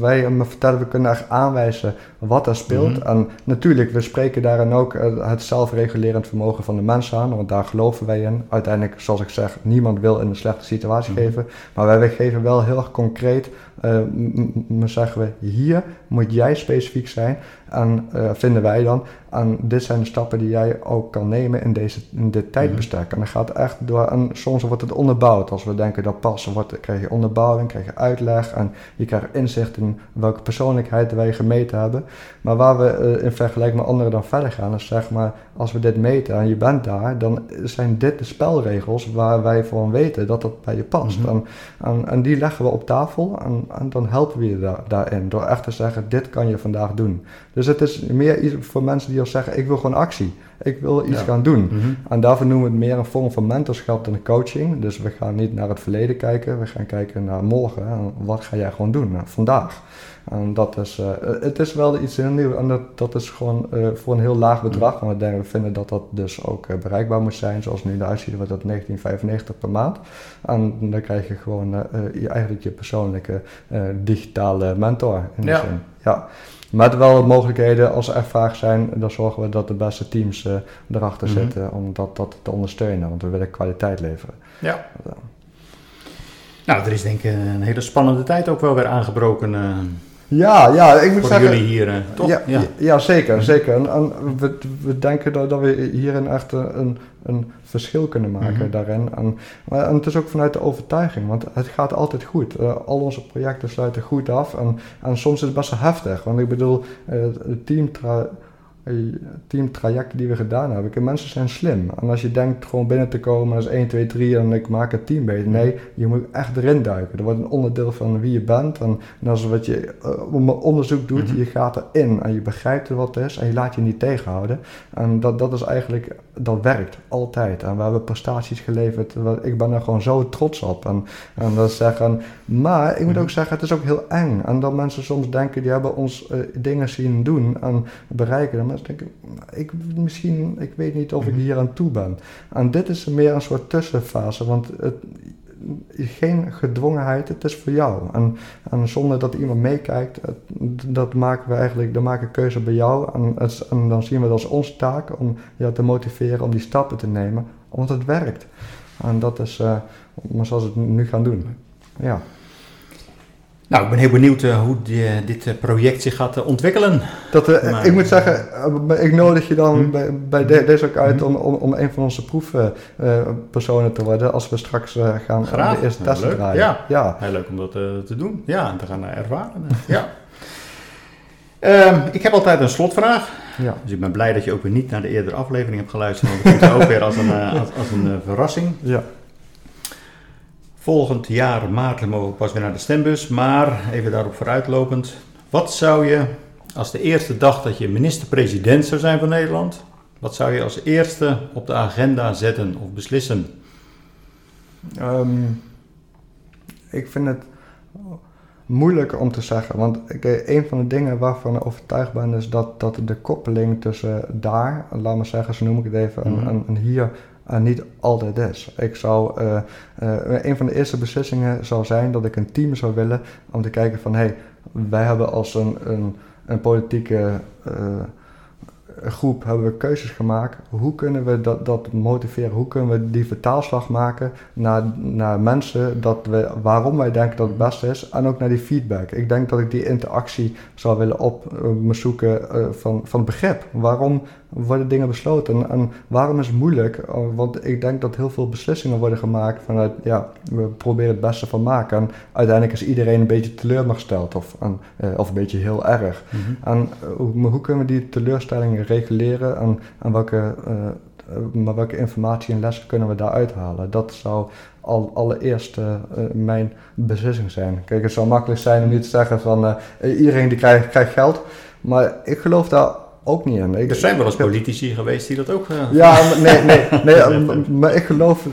wij vertellen, we kunnen echt aanwijzen wat er speelt. Mhm. En natuurlijk, we spreken daarin ook eh, het zelfregulerend vermogen van de mensen aan, want daar geloven wij in. Uiteindelijk, zoals ik zeg, niemand wil in een slechte situatie mhm. geven, maar wij geven wel heel erg concreet, uh, zeggen we, hier moet jij specifiek zijn en uh, vinden wij dan. En dit zijn de stappen die jij ook kan nemen in, deze, in dit tijdbestek. En dan gaat echt door, en soms wordt het onderbouwd. Als we denken dat passen wordt, krijg je onderbouwing, krijg je uitleg en je krijgt inzicht in welke persoonlijkheid wij gemeten hebben. Maar waar we uh, in vergelijking met anderen dan verder gaan, is zeg maar, als we dit meten en je bent daar, dan zijn dit de spelregels waar wij voor weten dat dat bij je past. Mhm. en, en, en, die leggen we op tafel en, en dan helpen we je daar, daarin. Door echt te zeggen, dit kan je vandaag doen. Dus het is meer iets voor mensen die al zeggen, ik wil gewoon actie. Ik wil iets gaan doen. Mhm. En daarvoor noemen we het meer een vorm van mentorschap dan coaching. Dus we gaan niet naar het verleden kijken, we gaan kijken naar morgen. En wat ga jij gewoon doen nou, vandaag? En dat is, uh, het is wel iets heel nieuws en dat, dat is gewoon uh, voor een heel laag bedrag. Want we vinden dat dat dus ook uh, bereikbaar moet zijn. Zoals nu de uitziet wordt dat 1995 per maand. En dan krijg je gewoon je, eigenlijk je persoonlijke digitale mentor in ja. zin. Ja. Met wel mogelijkheden, als er vragen zijn, dan zorgen we dat de beste teams erachter mm zitten om dat, dat te ondersteunen. Want we willen kwaliteit leveren. Ja. Nou, er is denk ik een hele spannende tijd ook wel weer aangebroken. Ja, ja, ik moet voor zeggen... jullie hier, uh, toch? Ja, ja. ja zeker, zeker. En, en we, we, denken dat, dat, we hierin echt een, een verschil kunnen maken mhm. daarin. En, en, het is ook vanuit de overtuiging, want het gaat altijd goed. Uh, al onze projecten sluiten goed af en, en soms is het best wel heftig. Want ik bedoel, het team teamtrajecten die we gedaan hebben. Mensen zijn slim. En als je denkt gewoon binnen te komen als 1, 2, 3 en ik maak een team beter. Nee, je moet echt erin duiken. Er wordt een onderdeel van wie je bent. En, en als wat je uh, onderzoek doet, mhm. je gaat erin en je begrijpt wat het is en je laat je niet tegenhouden. En dat, dat is eigenlijk, dat werkt altijd. En we hebben prestaties geleverd. Ik ben er gewoon zo trots op. En, en dat zeggen, maar ik moet mhm. ook zeggen, het is ook heel eng. En dat mensen soms denken, die hebben ons uh, dingen zien doen en bereiken. En mensen denken, ik, misschien, ik weet niet of ik mhm. hier aan toe ben. En dit is meer een soort tussenfase, want het, geen gedwongenheid, het is voor jou. En, en zonder dat iemand meekijkt, dat maken we eigenlijk, dan maken keuze bij jou. En, en, dan zien we het als onze taak om jou te motiveren om die stappen te nemen, want het werkt. En dat is uh, zoals we het nu gaan doen. Ja. Nou, ik ben heel benieuwd uh, hoe die, dit uh, project zich gaat uh, ontwikkelen. Dat, ik moet zeggen, ik nodig je dan hm? bij, bij de, deze ook uit hm? om, om, een van onze proefpersonen te worden als we straks gaan Graag. de eerste testen draaien. Ja. ja, heel leuk om dat te doen. Ja, en te gaan ervaren. ja. Ehm, ik heb altijd een slotvraag. Ja. Dus ik ben blij dat je ook weer niet naar de eerdere aflevering hebt geluisterd. Want het komt ook weer als een, als, als een verrassing. Ja. Volgend jaar maart mogen we pas weer naar de stembus. Maar even daarop vooruitlopend. Wat zou je als de eerste dag dat je minister-president zou zijn van Nederland. Wat zou je als eerste op de agenda zetten of beslissen? Ehm, ik vind het moeilijk om te zeggen. Want een van de dingen waarvan ik overtuigd ben is dat, dat de koppeling tussen daar, laat maar zeggen, zo noem ik het even, mm en, en hier uh, niet altijd is. Ik zou, uh, uh, een van de eerste beslissingen zou zijn dat ik een team zou willen om te kijken van hé, hey, wij hebben als een, een, een politieke groep hebben we keuzes gemaakt. Hoe kunnen we dat, dat motiveren? Hoe kunnen we die vertaalslag maken naar, naar mensen dat we, waarom wij denken dat het beste is en ook naar die feedback. Ik denk dat ik die interactie zou willen op zoeken van, van begrip. Waarom worden dingen besloten. En waarom is het moeilijk? Oh, want ik denk dat heel veel beslissingen worden gemaakt vanuit, ja, we proberen het beste van maken. En uiteindelijk is iedereen een beetje teleurgesteld of, en, eh, of een beetje heel erg. Mhm. En eh, hoe, hoe, kunnen we die teleurstellingen reguleren en, en welke, maar welke informatie en lessen kunnen we daaruit halen? Dat zou al, allereerst mijn beslissing zijn. Kijk, het zou makkelijk zijn om niet te zeggen van iedereen die krijgt, krijgt geld. Maar ik geloof daar ook niet in. er zijn wel eens politici geweest die dat ook... Uh, ja, nee, nee, nee maar ik geloof...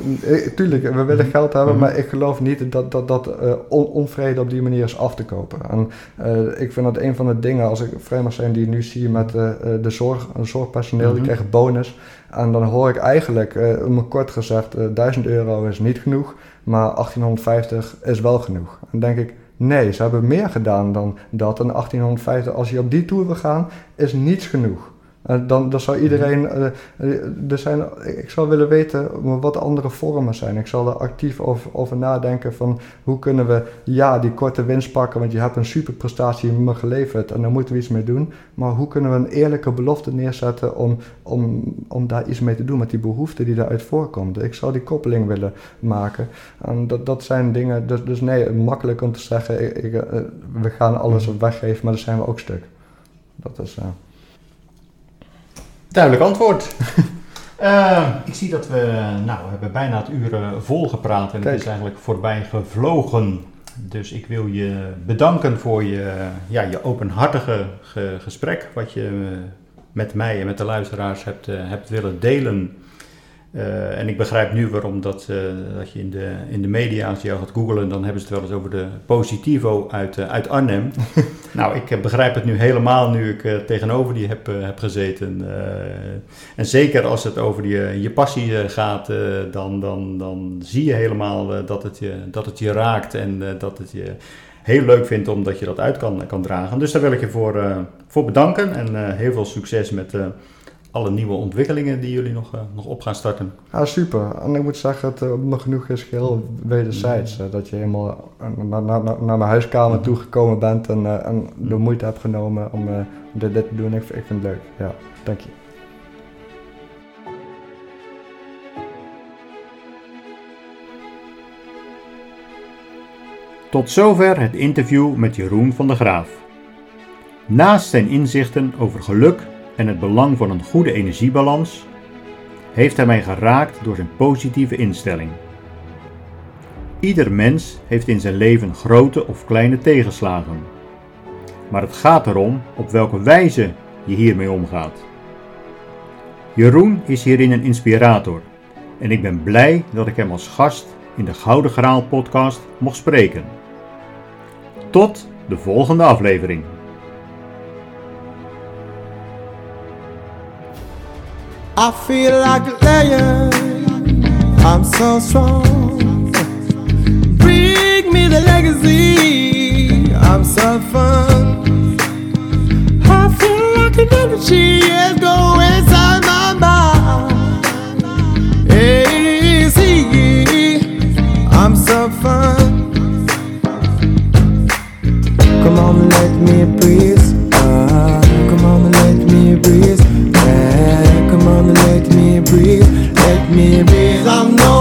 tuurlijk, we willen mhm. geld hebben, mhm. maar ik geloof niet dat, dat, dat uh, onvrede op die manier is af te kopen. En uh, ik vind dat een van de dingen, als ik vrij mag zijn, die ik nu zie met de zorg, zorgpersoneel, die mhm. krijgen bonus. En dan hoor ik eigenlijk, uh, kort gezegd, 1000 euro is niet genoeg, maar 1850 is wel genoeg. En dan denk ik, Nee, ze hebben meer gedaan dan dat. En 1850, als je op die tour wil gaan, is niets genoeg. Uh, dan, dan zou iedereen. Uh, er zijn, ik zou willen weten wat andere vormen zijn. Ik zal er actief over, over, nadenken van hoe kunnen we ja, die korte winst pakken, want je hebt een superprestatie me geleverd en daar moeten we iets mee doen. Maar hoe kunnen we een eerlijke belofte neerzetten om, om, om daar iets mee te doen met die behoefte die daaruit voorkomt. Ik zou die koppeling willen maken. En dat, dat zijn dingen, dus, dus nee, makkelijk om te zeggen, ik, we gaan alles mm. weggeven, maar daar zijn we ook stuk. Dat is... Duidelijk antwoord. uh, ik zie dat we, nou, we hebben bijna het uur uh, vol gepraat en het is eigenlijk voorbij gevlogen. Dus ik wil je bedanken voor je, ja, je openhartige ge gesprek, wat je uh, met mij en met de luisteraars hebt, uh, hebt willen delen. Uh, en ik begrijp nu waarom dat, uh, dat je in de, in de media, als je jou gaat googlen, dan hebben ze het wel eens over de Positivo uit, uh, uit Arnhem. nou, ik begrijp het nu helemaal nu ik tegenover die heb, heb gezeten. en zeker als het over die, je passie gaat, dan, dan, dan zie je helemaal dat, het je, dat het je raakt en dat het je heel leuk vindt omdat je dat uit kan, kan dragen. Dus daar wil ik je voor, voor bedanken en heel veel succes met alle nieuwe ontwikkelingen die jullie nog, uh, nog op gaan starten. Ja, super. En ik moet zeggen, dat het me genoeg is geheel wederzijds. Uh, dat je helemaal naar, naar, naar mijn huiskamer mm toegekomen bent en, uh, en de mhm. moeite hebt genomen om dit, dit, te doen. Ik, ik vind het leuk. Ja, dank je. Tot zover het interview met Jeroen van der Graaf. Naast zijn inzichten over geluk en het belang van een goede energiebalans, heeft hij mij geraakt door zijn positieve instelling. Ieder mens heeft in zijn leven grote of kleine tegenslagen. Maar het gaat erom op welke wijze je hiermee omgaat. Jeroen is hierin een inspirator en ik ben blij dat ik hem als gast in de Gouden Graal podcast mocht spreken. Tot de volgende aflevering. I feel like a lion. I'm so strong. Bring me the legacy. I'm so fun. I feel like an energy is going inside my mind. Easy. I'm so fun. Come on, let me breathe. Let me breathe, I know.